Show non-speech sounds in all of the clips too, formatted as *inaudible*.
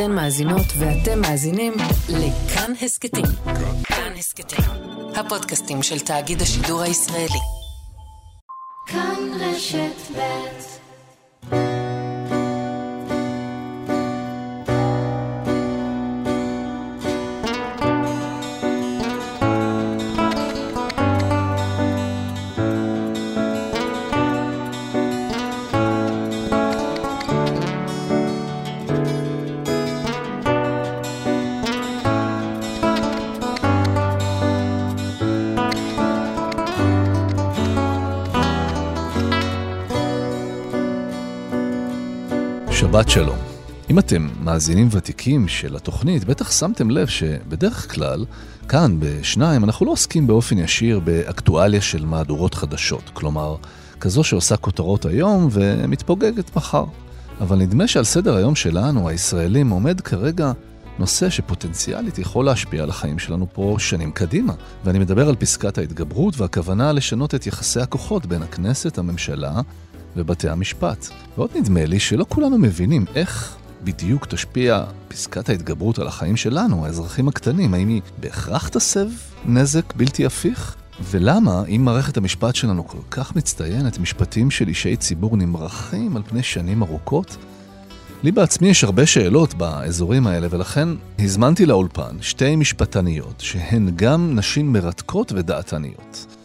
אתן מאזינות ואתם מאזינים לכאן הסכתים. כאן הסכתים, הפודקאסטים של תאגיד השידור הישראלי. כאן רשת ב' שבת שלום. אם אתם מאזינים ותיקים של התוכנית, בטח שמתם לב שבדרך כלל, כאן בשניים, אנחנו לא עוסקים באופן ישיר באקטואליה של מהדורות חדשות. כלומר, כזו שעושה כותרות היום ומתפוגגת מחר. אבל נדמה שעל סדר היום שלנו, הישראלים, עומד כרגע נושא שפוטנציאלית יכול להשפיע על החיים שלנו פה שנים קדימה. ואני מדבר על פסקת ההתגברות והכוונה לשנות את יחסי הכוחות בין הכנסת, הממשלה ובתי המשפט. ועוד נדמה לי שלא כולנו מבינים איך בדיוק תשפיע פסקת ההתגברות על החיים שלנו, האזרחים הקטנים. האם היא בהכרח תסב נזק בלתי הפיך? ולמה, אם מערכת המשפט שלנו כל כך מצטיינת, משפטים של אישי ציבור נמרחים על פני שנים ארוכות? לי בעצמי יש הרבה שאלות באזורים האלה, ולכן הזמנתי לאולפן שתי משפטניות, שהן גם נשים מרתקות ודעתניות.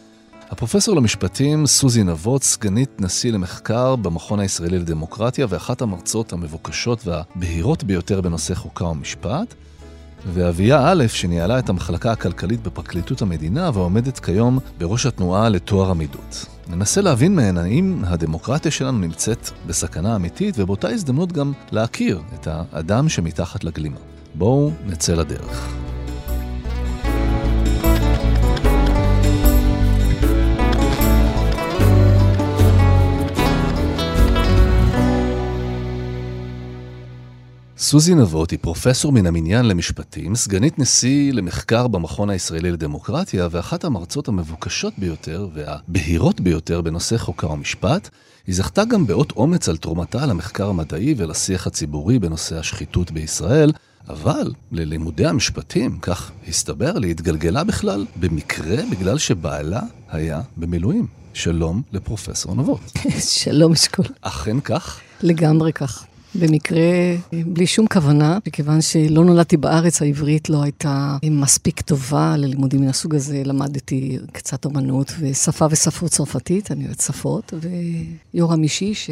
הפרופסור למשפטים סוזי נבות, סגנית נשיא למחקר במכון הישראלי לדמוקרטיה ואחת המרצות המבוקשות והבהירות ביותר בנושא חוקה ומשפט, ואביה א', שניהלה את המחלקה הכלכלית בפרקליטות המדינה ועומדת כיום בראש התנועה לטוהר המידות. ננסה להבין מהן האם הדמוקרטיה שלנו נמצאת בסכנה אמיתית, ובאותה הזדמנות גם להכיר את האדם שמתחת לגלימה. בואו נצא לדרך. סוזי נבות היא פרופסור מן המניין למשפטים, סגנית נשיא למחקר במכון הישראלי לדמוקרטיה ואחת המרצות המבוקשות ביותר והבהירות ביותר בנושא חוקה ומשפט. היא זכתה גם באות אומץ על תרומתה למחקר המדעי ולשיח הציבורי בנושא השחיתות בישראל, אבל ללימודי המשפטים, כך הסתבר לי, התגלגלה בכלל במקרה בגלל שבעלה היה במילואים. שלום לפרופסור נבות. *laughs* שלום אשכול. אכן כך? לגמרי כך. במקרה, בלי שום כוונה, מכיוון שלא נולדתי בארץ, העברית לא הייתה מספיק טובה ללימודים מן הסוג הזה. למדתי קצת אומנות ושפה וספרות צרפתית, אני אוהבת שפות, ויורם אישי, ש...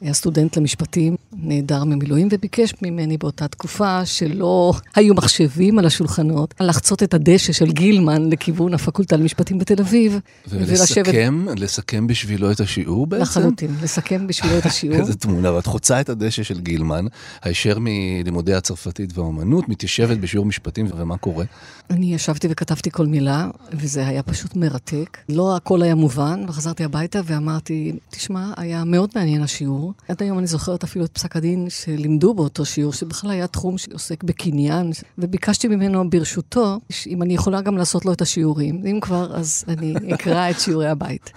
היה סטודנט למשפטים, נעדר ממילואים, וביקש ממני באותה תקופה שלא היו מחשבים על השולחנות, לחצות את הדשא של גילמן לכיוון הפקולטה למשפטים בתל אביב. ולסכם, ולשבת... לסכם בשבילו את השיעור בעצם? לחלוטין, לסכם בשבילו את השיעור. *laughs* איזה תמונה, ואת חוצה את הדשא של גילמן, הישר מלימודי הצרפתית והאומנות, מתיישבת בשיעור משפטים, ומה קורה? אני ישבתי וכתבתי כל מילה, וזה היה פשוט מרתק. לא הכל היה מובן, וחזרתי הביתה ואמרתי, תשמע, היה מאוד מעניין השיעור. עד היום אני זוכרת אפילו את פסק הדין שלימדו באותו שיעור, שבכלל היה תחום שעוסק בקניין, וביקשתי ממנו ברשותו, אם אני יכולה גם לעשות לו את השיעורים. אם כבר, אז אני אקרא את שיעורי הבית.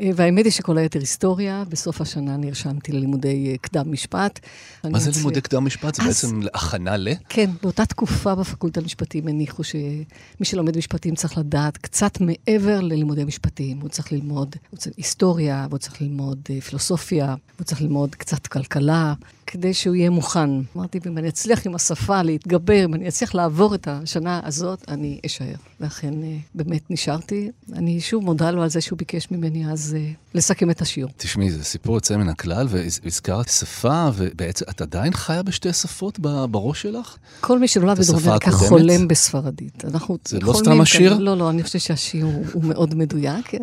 אה, והאמת היא שכל היתר היסטוריה, בסוף השנה נרשמתי ללימודי אה, קדם משפט. מה זה לימודי קדם משפט? זה בעצם הכנה ל? כן, באותה תקופה בפקולטה למשפטים הניחו שמי שלומד משפטים צריך לדעת קצת מעבר ללימודי משפטים. הוא צריך ללמוד הוא צריך היסטוריה, והוא צריך ללמוד אה, פילוסופיה, והוא צריך ללמוד קצת כלכלה, כדי שהוא יהיה מוכן. אמרתי, אם אני אצליח עם השפה להתגבר, אם אני אצליח לעבור את השנה הזאת, אני אשאר. ואכן, באמת נשארתי. אני שוב מודה לו על זה שהוא ביקש ממני אז uh, לסכם את השיעור. תשמעי, זה סיפור יוצא מן הכלל, והזכרת שפה, ובעצם את עדיין חיה בשתי שפות בראש שלך? כל מי שנולד בדרום חולם בספרדית. אנחנו זה לא סתם השיר? לא, לא, אני חושבת שהשיר הוא, הוא מאוד מדויק.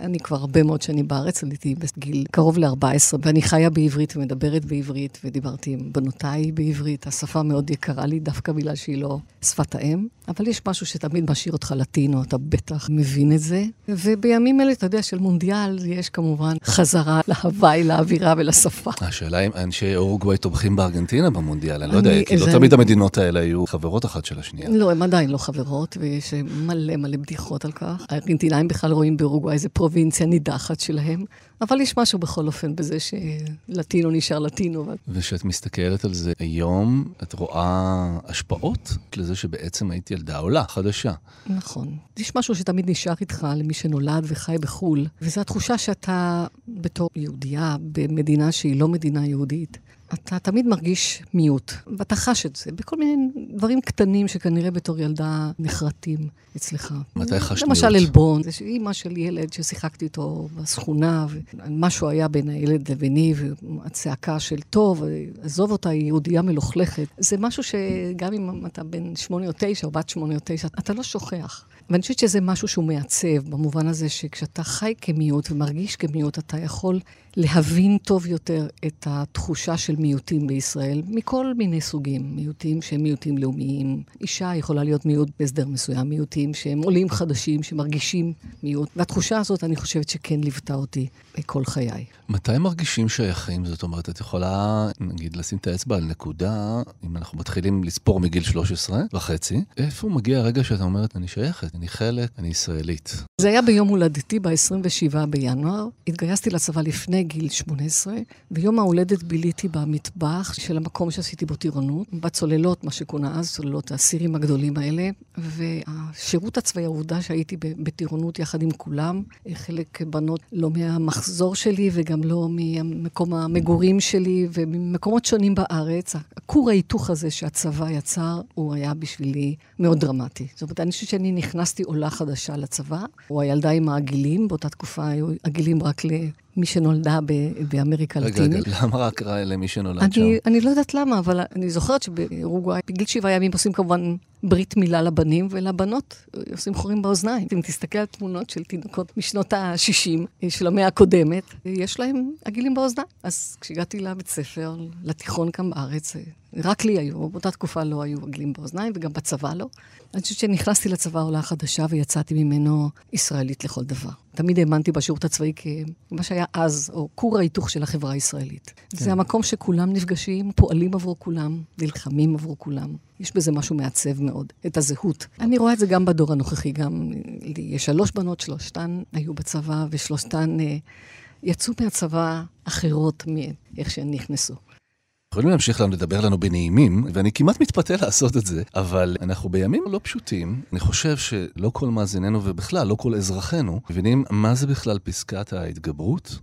אני כבר הרבה מאוד שנים בארץ, עליתי בגיל קרוב ל-14, ואני חיה בעברית ומדברת בעברית, ודיברתי עם בנותיי בעברית. השפה מאוד יקרה לי, דווקא בגלל שהיא לא שפת האם. אבל יש משהו שתמיד משאיר אותך לטינו, אתה בטח מבין את זה. ובימים אלה, אתה יודע, של מונדיאל, יש כמובן חזרה להוואי, לאווירה ולשפה. השאלה אם אנשי אורוגוואי תומכים בארגנטינה במונדיאל, אני לא יודע, כי לא תמיד המדינות האלה היו חברות אחת של השנייה. לא, הן עדיין לא חברות, ויש מלא מלא בדיחות על כך. הארגנטינאים בכלל רואים באורוגוואי איזה פרובינציה נידחת שלהם. אבל יש משהו בכל אופן בזה שלטינו נשאר לטינו. וכשאת מסתכלת על זה היום, את רואה השפעות לזה שבעצם היית ילדה עולה, חדשה. נכון. יש משהו שתמיד נשאר איתך למי שנולד וחי בחו"ל, וזו התחושה שאתה, בתור יהודייה, במדינה שהיא לא מדינה יהודית, אתה תמיד מרגיש מיעוט, ואתה חש את זה בכל מיני דברים קטנים שכנראה בתור ילדה נחרטים אצלך. מתי חשת למשל מיעוט? עלבון, זה אימא של ילד ששיחקתי איתו בשכונה, ומשהו היה בין הילד לביני, והצעקה של טוב, עזוב אותה, היא יהודייה מלוכלכת. זה משהו שגם אם אתה בן שמונה או תשע, או בת שמונה או תשע, אתה לא שוכח. ואני חושבת שזה משהו שהוא מעצב, במובן הזה שכשאתה חי כמיעוט ומרגיש כמיעוט, אתה יכול להבין טוב יותר את התחושה של מיעוטים בישראל, מכל מיני סוגים. מיעוטים שהם מיעוטים לאומיים. אישה יכולה להיות מיעוט בהסדר מסוים, מיעוטים שהם עולים חדשים, שמרגישים מיעוט. והתחושה הזאת, אני חושבת שכן ליוותה אותי כל חיי. מתי מרגישים שייכים? זאת אומרת, את יכולה, נגיד, לשים את האצבע על נקודה, אם אנחנו מתחילים לספור מגיל 13 וחצי, איפה מגיע הרגע שאת אומרת, אני שייכת, אני חלק, אני ישראלית? זה היה ביום הולדתי, ב-27 בינואר. התגייסתי לצבא לפני גיל 18, ויום ההולדת ביליתי במטבח של המקום שעשיתי בו טירונות, בצוללות, מה שכונה אז, צוללות הסירים הגדולים האלה, והשירות הצבאי, העובדה שהייתי בטירונות יחד עם כולם, חלק בנות לא מהמחזור שלי וגם לא ממקום המגורים שלי וממקומות שונים בארץ, הכור ההיתוך הזה שהצבא יצר, הוא היה בשבילי מאוד דרמטי. זאת אומרת, אני חושבת שאני נכנסתי עולה חדשה לצבא, או הילדה עם העגילים, באותה תקופה היו עגילים רק ל... מי שנולדה ב- באמריקה רגע, הלטינית. רגע, למה רק רע למי שנולד אני, שם? אני לא יודעת למה, אבל אני זוכרת שבאורוגוואי, בגיל שבעה ימים עושים כמובן ברית מילה לבנים, ולבנות עושים חורים באוזניים. אם תסתכל על תמונות של תינוקות משנות ה-60 של המאה הקודמת, יש להם עגילים באוזניים. אז כשהגעתי לבית ספר, לתיכון כאן בארץ, רק לי היו, באותה תקופה לא היו עגלים באוזניים, וגם בצבא לא. אני חושבת שנכנסתי לצבא עולה חדשה ויצאתי ממנו ישראלית לכל דבר. תמיד האמנתי בשירות הצבאי כמה שהיה אז, או כור ההיתוך של החברה הישראלית. כן. זה המקום שכולם נפגשים, פועלים עבור כולם, נלחמים עבור כולם. יש בזה משהו מעצב מאוד, את הזהות. אני רואה את זה גם בדור הנוכחי, גם לי יש שלוש בנות, שלושתן היו בצבא, ושלושתן אה, יצאו מהצבא אחרות מאיך שהן נכנסו. יכולים להמשיך לנו לדבר לנו בנעימים, ואני כמעט מתפתה לעשות את זה, אבל אנחנו בימים לא פשוטים. אני חושב שלא כל מאזיננו ובכלל, לא כל אזרחינו, מבינים מה זה בכלל פסקת ההתגברות.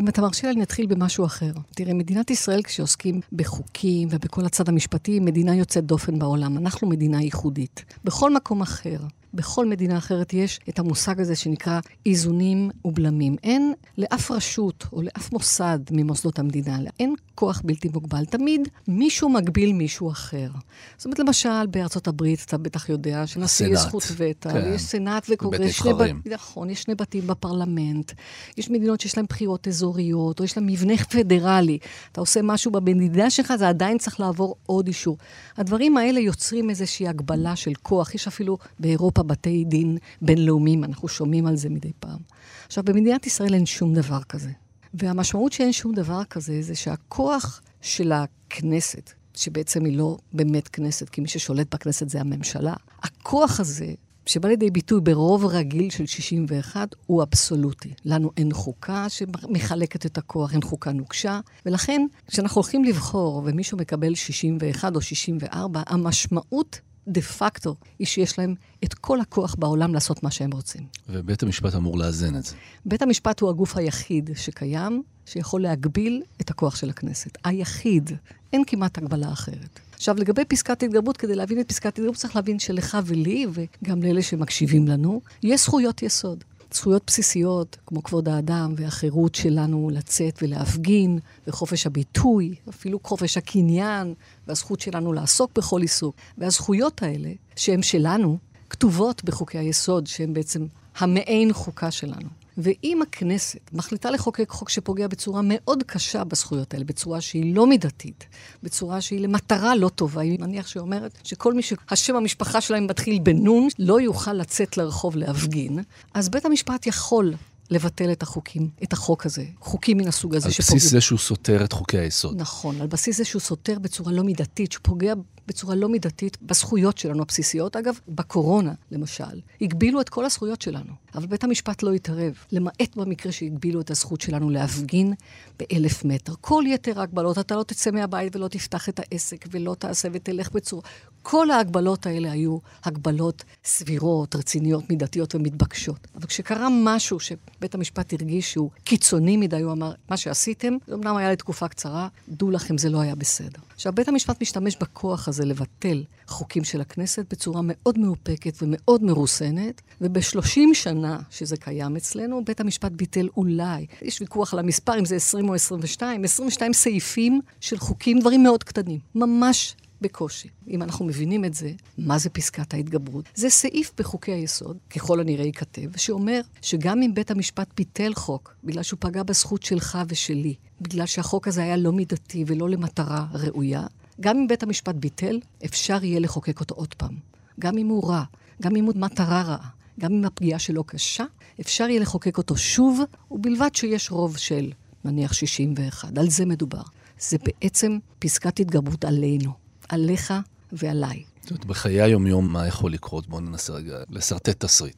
אם אתה מרשה לי, נתחיל במשהו אחר. תראה, מדינת ישראל, כשעוסקים בחוקים ובכל הצד המשפטי, היא מדינה יוצאת דופן בעולם. אנחנו מדינה ייחודית. בכל מקום אחר, בכל מדינה אחרת יש את המושג הזה שנקרא איזונים ובלמים. אין לאף רשות או לאף מוסד ממוסדות המדינה, אין כוח בלתי מוגבל. תמיד מישהו מגביל מישהו אחר. זאת אומרת, למשל, בארצות הברית, אתה בטח יודע שנשיא יש זכות וטו, כן. יש סנאט וקונגרס. בית נבחרים. נכון, יש שני בתים בפרלמנט. יש מדינות שיש להן בחירות אזוריות, או יש להן מבנה פדרלי. אתה עושה משהו במדינה שלך, זה עדיין צריך לעבור עוד אישור. הדברים האלה יוצרים איזושהי הגבלה של כוח. יש אפילו באירופה בתי דין בינלאומיים, אנחנו שומעים על זה מדי פעם. עכשיו, במדינת ישראל אין שום דבר כזה. והמשמעות שאין שום דבר כזה, זה שהכוח של הכנסת, שבעצם היא לא באמת כנסת, כי מי ששולט בכנסת זה הממשלה, הכוח הזה שבא לידי ביטוי ברוב רגיל של 61, הוא אבסולוטי. לנו אין חוקה שמחלקת את הכוח, אין חוקה נוקשה, ולכן כשאנחנו הולכים לבחור ומישהו מקבל 61 או 64, המשמעות דה פקטו היא שיש להם את כל הכוח בעולם לעשות מה שהם רוצים. ובית המשפט אמור לאזן את זה. בית המשפט הוא הגוף היחיד שקיים, שיכול להגביל את הכוח של הכנסת. היחיד. אין כמעט הגבלה אחרת. עכשיו, לגבי פסקת התגברות, כדי להבין את פסקת התגברות, צריך להבין שלך ולי, וגם לאלה שמקשיבים לנו, יש זכויות יסוד. זכויות בסיסיות, כמו כבוד האדם והחירות שלנו לצאת ולהפגין, וחופש הביטוי, אפילו חופש הקניין, והזכות שלנו לעסוק בכל עיסוק. והזכויות האלה, שהן שלנו, כתובות בחוקי היסוד, שהן בעצם המעין חוקה שלנו. ואם הכנסת מחליטה לחוקק חוק שפוגע בצורה מאוד קשה בזכויות האלה, בצורה שהיא לא מידתית, בצורה שהיא למטרה לא טובה, היא נניח שאומרת שכל מי שהשם המשפחה שלהם מתחיל בנון, לא יוכל לצאת לרחוב להפגין, אז בית המשפט יכול לבטל את החוקים, את החוק הזה, חוקים מן הסוג הזה על. בסיס זה שהוא סותר את חוקי היסוד. נכון, על בסיס זה שהוא סותר בצורה לא מידתית, שהוא פוגע בצורה לא מידתית בזכויות שלנו הבסיסיות. אגב, בקורונה, למשל, הגבילו את כל הזכויות שלנו. אבל בית המשפט לא התערב, למעט במקרה שהגבילו את הזכות שלנו להפגין באלף מטר. כל יתר ההגבלות, אתה לא תצא מהבית ולא תפתח את העסק ולא תעשה ותלך בצורה... כל ההגבלות האלה היו הגבלות סבירות, רציניות, מידתיות ומתבקשות. אבל כשקרה משהו שבית המשפט הרגיש שהוא קיצוני מדי, הוא אמר, מה שעשיתם, זה אמנם היה לתקופה קצרה, דעו לכם, זה לא היה בסדר. עכשיו, בית המשפט משתמש בכוח הזה לבטל חוקים של הכנסת בצורה מאוד מאופקת ומאוד מרוסנת, וב-30 שנה שזה קיים אצלנו, בית המשפט ביטל אולי, יש ויכוח על המספר, אם זה 20 או 22, 22 סעיפים של חוקים, דברים מאוד קטנים. ממש בקושי. אם אנחנו מבינים את זה, מה זה פסקת ההתגברות? זה סעיף בחוקי היסוד, ככל הנראה ייכתב, שאומר שגם אם בית המשפט ביטל חוק, בגלל שהוא פגע בזכות שלך ושלי, בגלל שהחוק הזה היה לא מידתי ולא למטרה ראויה, גם אם בית המשפט ביטל, אפשר יהיה לחוקק אותו עוד פעם. גם אם הוא רע, גם אם הוא מטרה רעה, גם אם הפגיעה שלו קשה, אפשר יהיה לחוקק אותו שוב, ובלבד שיש רוב של נניח 61. על זה מדובר. זה בעצם פסקת התגברות עלינו. עליך ועליי. זאת אומרת, בחיי היומיום, מה יכול לקרות? בואו ננסה רגע לשרטט תסריט.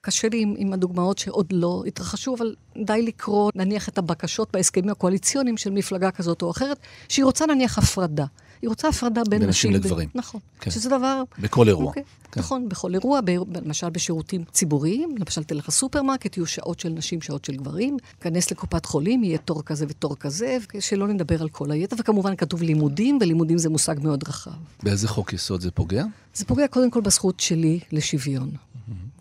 קשה לי עם, עם הדוגמאות שעוד לא התרחשו, אבל די לקרוא, נניח, את הבקשות בהסכמים הקואליציוניים של מפלגה כזאת או אחרת, שהיא רוצה נניח הפרדה. היא רוצה הפרדה בין, נשים לגברים. נכון. כן. שזה דבר... בכל אירוע. אוקיי, כן. נכון, בכל אירוע, ב, למשל בשירותים ציבוריים, למשל תלך לסופרמרקט, יהיו שעות של נשים, שעות של גברים, כנס לקופת חולים, יהיה תור כזה ותור כזה, שלא נדבר על כל היתר, וכמובן כתוב לימודים, ולימודים זה מושג מאוד רחב. באיזה חוק יסוד זה פוגע? זה פוגע קודם כל בזכות שלי לשוויון.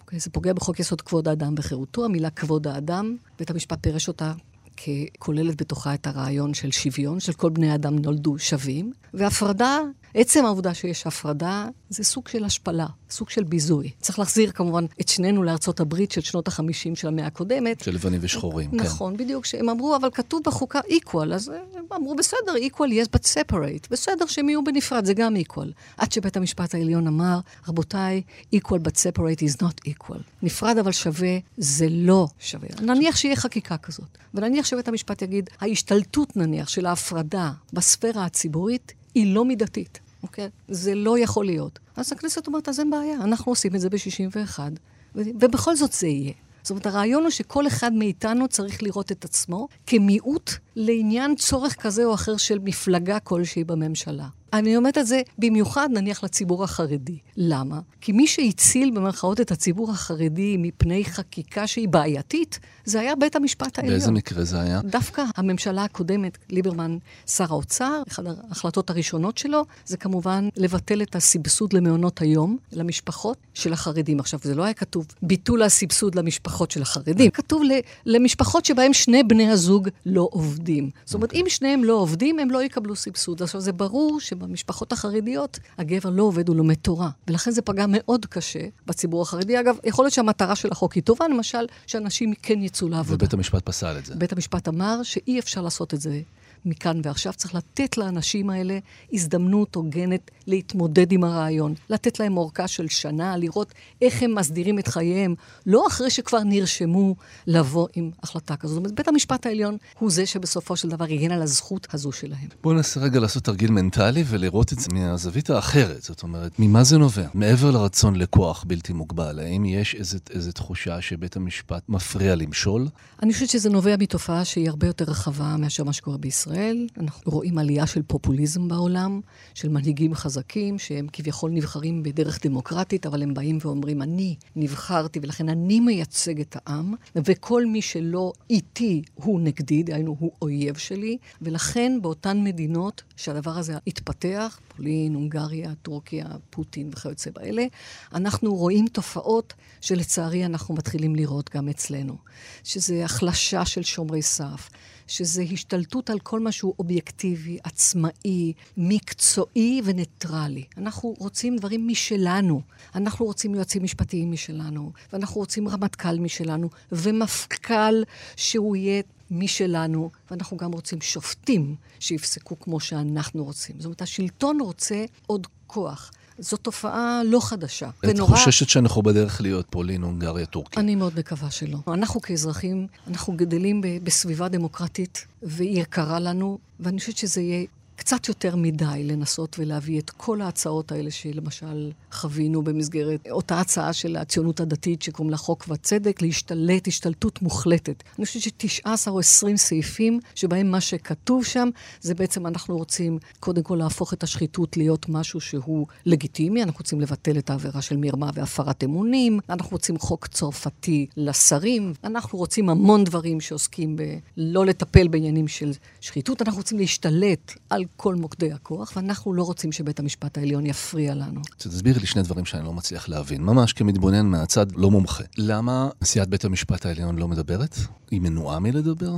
אוקיי? זה פוגע בחוק יסוד כבוד האדם וחירותו. המילה כבוד האדם, בית המשפט פירש אותה ככוללת בתוכה את הרעיון של שוויון, של כל בני האדם נולדו שווים, והפרדה, עצם העובדה שיש הפרדה, זה סוג של השפלה, סוג של ביזוי. צריך להחזיר כמובן את שנינו לארצות הברית של שנות החמישים של המאה הקודמת. של לבנים ושחורים, כן. נכון, בדיוק, שהם אמרו, אבל כתוב בחוקה equal, אז הם אמרו, בסדר, equal, yes, but separate. בסדר שהם יהיו בנפרד, זה גם equal. עד שבית המשפט העליון אמר, רבותיי, equal but separate is not equal. נפרד אבל שווה, זה לא שווה. נניח שיהיה חקיקה כזאת, ונניח שבית המשפט יגיד, ההשתלטות נניח של ההפרדה בספירה הציבורית היא לא מידתית. אוקיי? זה לא יכול להיות. אז הכנסת אומרת, אז אין בעיה, אנחנו עושים את זה ב-61, ו- ובכל זאת זה יהיה. זאת אומרת, הרעיון הוא שכל אחד מאיתנו צריך לראות את עצמו כמיעוט לעניין צורך כזה או אחר של מפלגה כלשהי בממשלה. אני אומרת את זה במיוחד, נניח, לציבור החרדי. למה? כי מי שהציל במרכאות את הציבור החרדי מפני חקיקה שהיא בעייתית, זה היה בית המשפט העליון. באיזה מקרה זה היה? דווקא הממשלה הקודמת, ליברמן, שר האוצר, אחת ההחלטות הראשונות שלו, זה כמובן לבטל את הסבסוד למעונות היום, למשפחות של החרדים. עכשיו, זה לא היה כתוב ביטול הסבסוד למשפחות של החרדים, כתוב ל- למשפחות שבהם שני בני הזוג לא עובדים. זאת אומרת, אם שניהם לא עובדים, הם לא יקבלו סבסוד. עכשיו, זה ברור שבמשפחות החרדיות, הגבר לא עובד, הוא לומד תורה. ולכן זה פגע מאוד קשה בציבור החרדי. אגב, יכול להיות שהמטרה של החוק היא טובה, למשל, שאנשים כן יצאו לעבודה. ובית המשפט פסל את זה. בית המשפט אמר שאי אפשר לעשות את זה מכאן ועכשיו. צריך לתת לאנשים האלה הזדמנות הוגנת להתמודד עם הרעיון. לתת להם אורכה של שנה, לראות איך הם מסדירים את חייהם, לא אחרי שכבר נרשמו לבוא עם החלטה כזאת. זאת אומרת, בית המשפט העליון הוא זה שבסופו של דבר הגן על הזכות הזו שלהם. בואו ננסה רגע לעשות תרגיל מנטלי ולראות את זה מהזווית האחרת. זאת אומרת, ממה זה נובע? מעבר לרצון לכוח בלתי מוגבל, האם יש איזו, איזו תחושה שבית המשפט מפריע למשול? אני חושבת שזה נובע מתופעה שהיא הרבה יותר רחבה מאשר מה שקורה בישראל. אנחנו רואים עלייה של פופוליזם בעולם, של מנהיגים חזקים, שהם כביכול נבחרים בדרך דמוקרטית, אבל הם באים ואומרים, אני נבחרתי ולכן אני מייצג את העם, וכל מי שלא איתי הוא נגדי, דהיינו הוא אויב שלי, ולכן באותן מדינות שהדבר הזה התפתח, פולין, הונגריה, טורקיה, פוטין וכיוצא באלה, אנחנו רואים תופעות שלצערי אנחנו מתחילים לראות גם אצלנו, שזה החלשה של שומרי סף. שזה השתלטות על כל מה שהוא אובייקטיבי, עצמאי, מקצועי וניטרלי. אנחנו רוצים דברים משלנו. אנחנו רוצים יועצים משפטיים משלנו, ואנחנו רוצים רמטכ"ל משלנו, ומפכ"ל שהוא יהיה משלנו, ואנחנו גם רוצים שופטים שיפסקו כמו שאנחנו רוצים. זאת אומרת, השלטון רוצה עוד כוח. זו תופעה לא חדשה. את ונורא... חוששת שאנחנו בדרך להיות פולין, הונגריה, טורקיה. אני מאוד מקווה שלא. אנחנו כאזרחים, אנחנו גדלים בסביבה דמוקרטית, והיא יקרה לנו, ואני חושבת שזה יהיה קצת יותר מדי לנסות ולהביא את כל ההצעות האלה שלמשל חווינו במסגרת אותה הצעה של הציונות הדתית שקוראים לה חוק וצדק, להשתלט השתלטות מוחלטת. אני חושבת ש-19 או 20 סעיפים שבהם מה שכתוב שם זה בעצם אנחנו רוצים קודם כל להפוך את השחיתות להיות משהו שהוא לגיטימי, אנחנו רוצים לבטל את העבירה של מרמה והפרת אמונים, אנחנו רוצים חוק צרפתי לשרים, אנחנו רוצים המון דברים שעוסקים בלא לטפל בעניינים של שחיתות, אנחנו רוצים להשתלט על כל מוקדי הכוח, ואנחנו לא רוצים שבית המשפט העליון יפריע לנו. תסבירי לי שני דברים שאני לא מצליח להבין, ממש כמתבונן מהצד, לא מומחה. למה נשיאת בית המשפט העליון לא מדברת? היא מנועה מלדבר?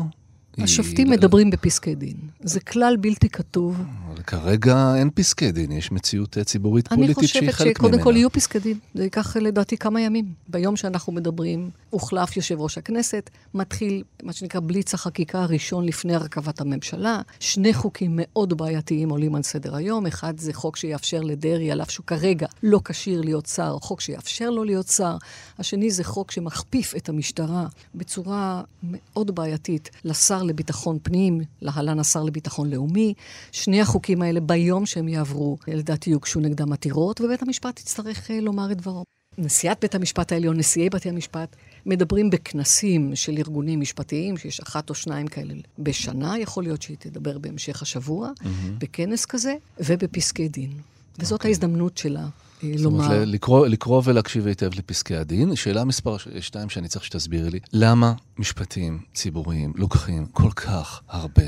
השופטים היא... מדברים בפסקי דין. זה כלל בלתי כתוב. אבל כרגע אין פסקי דין, יש מציאות ציבורית פוליטית שהיא חלק ממנה. אני חושבת שקודם כל יהיו פסקי דין. זה ייקח לדעתי כמה ימים. ביום שאנחנו מדברים, הוחלף יושב ראש הכנסת, מתחיל מה שנקרא בליץ החקיקה הראשון לפני הרכבת הממשלה. שני חוקים מאוד בעייתיים עולים על סדר היום. אחד זה חוק שיאפשר לדרעי, על אף שהוא כרגע לא כשיר להיות שר, חוק שיאפשר לו להיות שר. השני זה חוק שמכפיף את המשטרה בצורה מאוד בעייתית לשר לביטחון פנים, להלן השר לביטחון לאומי. שני החוקים האלה, ביום שהם יעברו, לדעתי יוגשו נגדם עתירות, ובית המשפט יצטרך uh, לומר את דברו. נשיאת בית המשפט העליון, נשיאי בתי המשפט, מדברים בכנסים של ארגונים משפטיים, שיש אחת או שניים כאלה בשנה, יכול להיות שהיא תדבר בהמשך השבוע, mm-hmm. בכנס כזה, ובפסקי דין. וזאת okay. אוקיי. ההזדמנות שלה לומר. זאת אומרת, לקרוא, לקרוא ולהקשיב היטב לפסקי הדין. שאלה מספר שתיים שאני צריך שתסבירי לי, למה משפטים ציבוריים לוקחים כל כך הרבה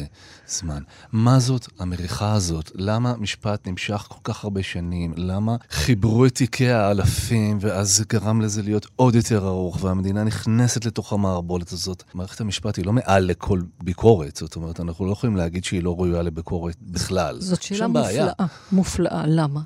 זמן? מה זאת המריחה הזאת? למה משפט נמשך כל כך הרבה שנים? למה חיברו את תיקי האלפים, ואז זה גרם לזה להיות עוד יותר ארוך, והמדינה נכנסת לתוך המערבולת הזאת? מערכת המשפט היא לא מעל לכל ביקורת, זאת אומרת, אנחנו לא יכולים להגיד שהיא לא ראויה לביקורת בכלל. זאת שאלה מופלאה, מופלאה. למה?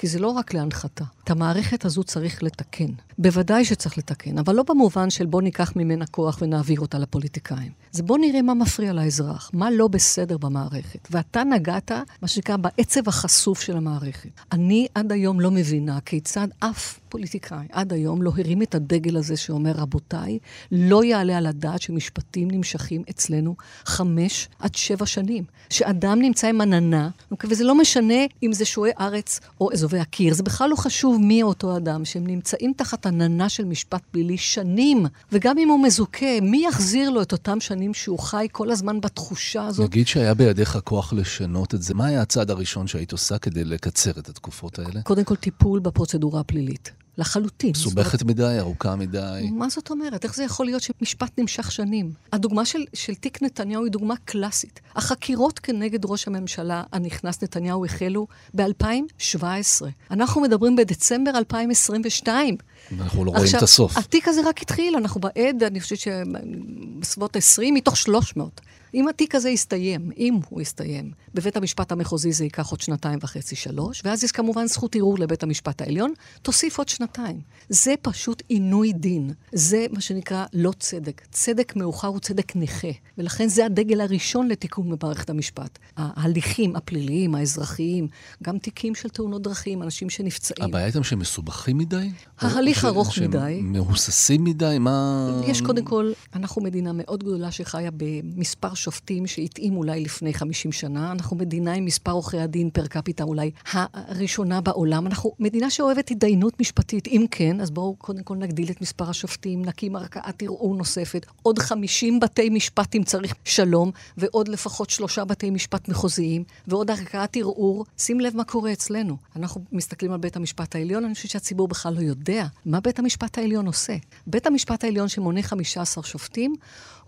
כי זה לא רק להנחתה. את המערכת הזו צריך לתקן. בוודאי שצריך לתקן, אבל לא במובן של בוא ניקח ממנה כוח ונעביר אותה לפוליטיקאים. זה בוא נראה מה מפריע לאזרח, מה לא בסדר במערכת. ואתה נגעת, מה שנקרא, בעצב החשוף של המערכת. אני עד היום לא מבינה כיצד אף פוליטיקאי עד היום לא הרים את הדגל הזה שאומר, רבותיי, לא יעלה על הדעת שמשפטים נמשכים אצלנו חמש עד שבע שנים. שאדם נמצא עם עננה, וזה לא משנה אם זה שועי ארץ או אזובי הקיר, זה בכלל לא חשוב מי אותו אדם, שהם נמצאים תחת עננה של משפט פלילי שנים, וגם אם הוא מזוכה, מי יחזיר לו את אותם שנים שהוא חי כל הזמן בתחושה הזאת? נגיד שהיה בידיך כוח לשנות את זה, מה היה הצעד הראשון שהיית עושה כדי לקצר את התקופות האלה? קודם כל, טיפול בפרוצדורה הפלילית. לחלוטין. מסובכת מדי, ארוכה מדי. מה זאת אומרת? איך זה יכול להיות שמשפט נמשך שנים? הדוגמה של, של תיק נתניהו היא דוגמה קלאסית. החקירות כנגד ראש הממשלה הנכנס נתניהו החלו ב-2017. אנחנו מדברים בדצמבר 2022. אנחנו לא עכשיו, רואים את הסוף. התיק הזה רק התחיל, אנחנו בעד, אני חושבת שבסביבות 20 מתוך 300. אם התיק הזה יסתיים, אם הוא יסתיים, בבית המשפט המחוזי זה ייקח עוד שנתיים וחצי, שלוש, ואז יש כמובן זכות ערעור לבית המשפט העליון, תוסיף עוד שנתיים. זה פשוט עינוי דין. זה מה שנקרא לא צדק. צדק מאוחר הוא צדק נכה, ולכן זה הדגל הראשון לתיקון במערכת המשפט. ההליכים הפליליים, האזרחיים, גם תיקים של תאונות דרכים, אנשים שנפצעים. הבעיה איתם שהם מסובכים מדי? ההליך ארוך מדי. שהם מהוססים מדי? מה... יש קודם כל, אנחנו מדינה מאוד גדולה שחיה במספר שופטים שהתאים אולי לפני 50 שנה. אנחנו מדינה עם מספר עורכי הדין פר קפיטה אולי הראשונה בעולם. אנחנו מדינה שאוהבת התדיינות משפטית. אם כן, אז בואו קודם כל נגדיל את מספר השופטים, נקים ערכאת ערעור נוספת, עוד 50 בתי משפט אם צריך שלום, ועוד לפחות שלושה בתי משפט מחוזיים, ועוד ערכאת ערעור. שים לב מה קורה אצלנו. אנחנו מסתכלים על בית המשפט העליון, אני חושבת שהציבור בכלל לא יודע מה בית המשפט העליון עושה. בית המשפט העליון שמונה 15 שופטים,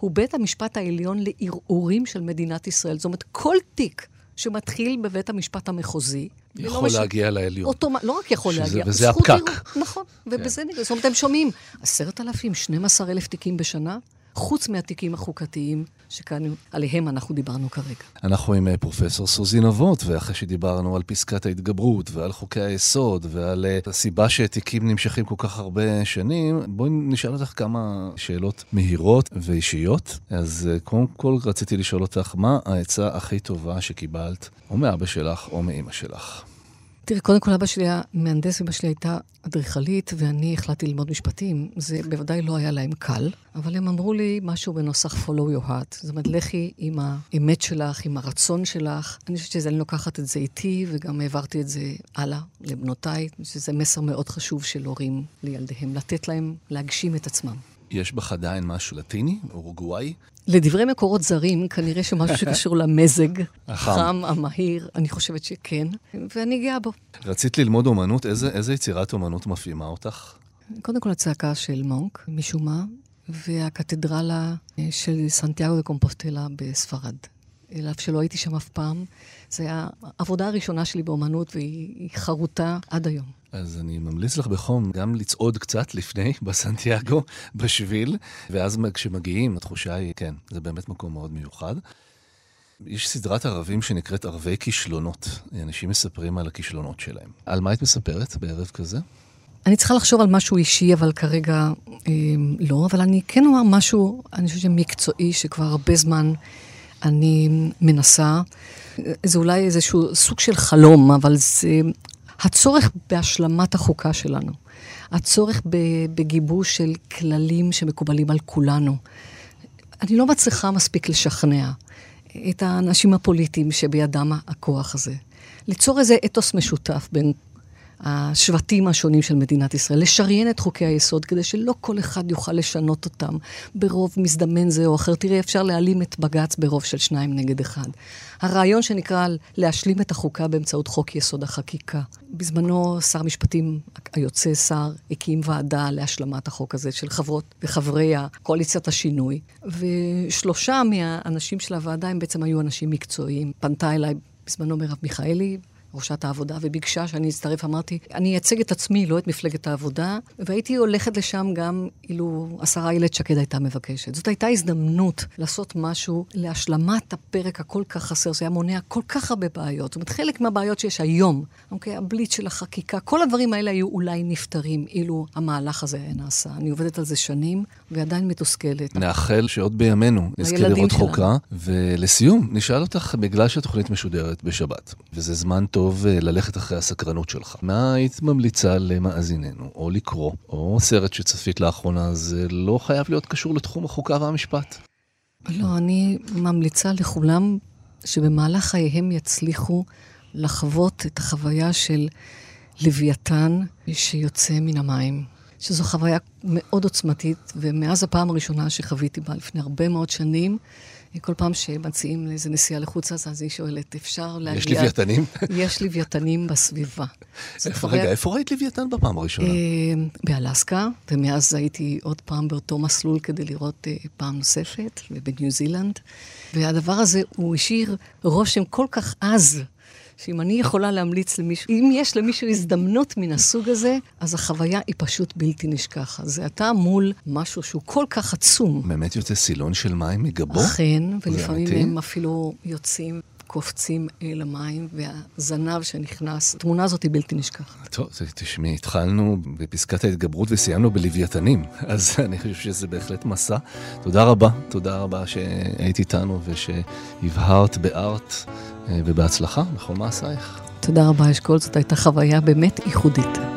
הוא בית המשפט העליון לערעורים של מדינת ישראל. זאת אומרת, כל תיק שמתחיל בבית המשפט המחוזי, יכול מש... להגיע לעליון. אוטומ... לא רק יכול שזה, להגיע, וזה הפקק. נכון, ובזה כן. נראה. זאת אומרת, הם שומעים עשרת אלפים, 12 אלף תיקים בשנה, חוץ מהתיקים החוקתיים שכאן עליהם אנחנו דיברנו כרגע. אנחנו עם אה, פרופסור סוזי נבות, ואחרי שדיברנו על פסקת ההתגברות ועל חוקי היסוד ועל אה, הסיבה שתיקים נמשכים כל כך הרבה שנים, בואי נשאל אותך כמה שאלות מהירות ואישיות. אז אה, קודם כל רציתי לשאול אותך, מה העצה הכי טובה שקיבלת, או מאבא שלך או מאימא שלך? תראי, קודם כל אבא שלי היה מהנדס, אמא שלי הייתה אדריכלית, ואני החלטתי ללמוד משפטים. זה בוודאי לא היה להם קל, אבל הם אמרו לי משהו בנוסח follow your heart. זאת אומרת, לכי עם האמת שלך, עם הרצון שלך. אני חושבת שאני לוקחת את זה איתי, וגם העברתי את זה הלאה לבנותיי, שזה מסר מאוד חשוב של הורים לילדיהם, לתת להם להגשים את עצמם. יש בך עדיין משהו לטיני, אורוגוואי? לדברי מקורות זרים, כנראה שמשהו שקשור *laughs* למזג, החם. חם, המהיר, אני חושבת שכן, ואני גאה בו. רצית ללמוד אומנות? איזה, איזה יצירת אומנות מפעימה אותך? קודם כל הצעקה של מונק, משום מה, והקתדרלה של סנטיאגו דה קומפוסטלה בספרד. אל אף שלא הייתי שם אף פעם. זו העבודה הראשונה שלי באומנות, והיא חרוטה עד היום. אז אני ממליץ לך בחום גם לצעוד קצת לפני *laughs* בסנטיאגו, בשביל, ואז כשמגיעים, התחושה היא, כן, זה באמת מקום מאוד מיוחד. יש סדרת ערבים שנקראת ערבי כישלונות. אנשים מספרים על הכישלונות שלהם. על מה את מספרת בערב כזה? אני צריכה לחשוב על משהו אישי, אבל כרגע אה, לא. אבל אני כן אומר משהו, אני חושבת שמקצועי, שכבר הרבה זמן אני מנסה. זה אולי איזשהו סוג של חלום, אבל זה הצורך בהשלמת החוקה שלנו. הצורך בגיבוש של כללים שמקובלים על כולנו. אני לא מצליחה מספיק לשכנע את האנשים הפוליטיים שבידם הכוח הזה. ליצור איזה אתוס משותף בין השבטים השונים של מדינת ישראל, לשריין את חוקי היסוד כדי שלא כל אחד יוכל לשנות אותם ברוב מזדמן זה או אחר. תראה, אפשר להעלים את בג"ץ ברוב של שניים נגד אחד. הרעיון שנקרא להשלים את החוקה באמצעות חוק יסוד החקיקה. בזמנו שר המשפטים היוצא, שר, הקים ועדה להשלמת החוק הזה של חברות וחברי הקואליציית השינוי, ושלושה מהאנשים של הוועדה הם בעצם היו אנשים מקצועיים. פנתה אליי בזמנו מרב מיכאלי, ראשת העבודה, וביקשה שאני אצטרף. אמרתי, אני אייצג את עצמי, לא את מפלגת העבודה, והייתי הולכת לשם גם אילו השרה איילת שקד הייתה מבקשת. זאת הייתה הזדמנות לעשות משהו להשלמת הפרק הכל כך חסר, זה היה מונע כל כך הרבה בעיות. זאת אומרת, חלק מהבעיות שיש היום, אוקיי, הבליץ של החקיקה, כל הדברים האלה היו אולי נפתרים אילו המהלך הזה היה נעשה. אני עובדת על זה שנים, ועדיין מתוסכלת. נאחל שעוד בימינו נזכה לראות חוקה. ולסיום, נשאל אותך, בגלל שהתוכנית משודרת בשבת, וזה זמן טוב טוב אה, ללכת אחרי הסקרנות שלך. מה היית ממליצה למאזיננו, או לקרוא, או סרט שצפית לאחרונה, זה לא חייב להיות קשור לתחום החוקה והמשפט. לא, אני ממליצה לכולם שבמהלך חייהם יצליחו לחוות את החוויה של לוויתן שיוצא מן המים. שזו חוויה מאוד עוצמתית, ומאז הפעם הראשונה שחוויתי בה לפני הרבה מאוד שנים, כל פעם שמציעים איזה נסיעה לחוץ לארץ, אז היא שואלת, אפשר להגיע... יש לוויתנים? יש לוויתנים בסביבה. רגע, איפה ראית לוויתן בפעם הראשונה? אה, באלסקה, ומאז הייתי עוד פעם באותו מסלול כדי לראות אה, פעם נוספת, ובניו זילנד. והדבר הזה, הוא השאיר רושם כל כך עז שאם אני יכולה להמליץ למישהו, אם יש למישהו הזדמנות מן הסוג הזה, אז החוויה היא פשוט בלתי נשכחת. זה אתה מול משהו שהוא כל כך עצום. באמת יוצא סילון של מים מגבו? אכן, ולפעמים הם אפילו יוצאים קופצים אל המים, והזנב שנכנס, התמונה הזאת היא בלתי נשכחת. טוב, תשמעי, התחלנו בפסקת ההתגברות וסיימנו בלוויתנים, *laughs* אז אני חושב שזה בהחלט מסע. תודה רבה, תודה רבה שהיית איתנו ושהבהרת בארט ובהצלחה בכל מעשייך. תודה רבה, אשכול, זאת הייתה חוויה באמת ייחודית.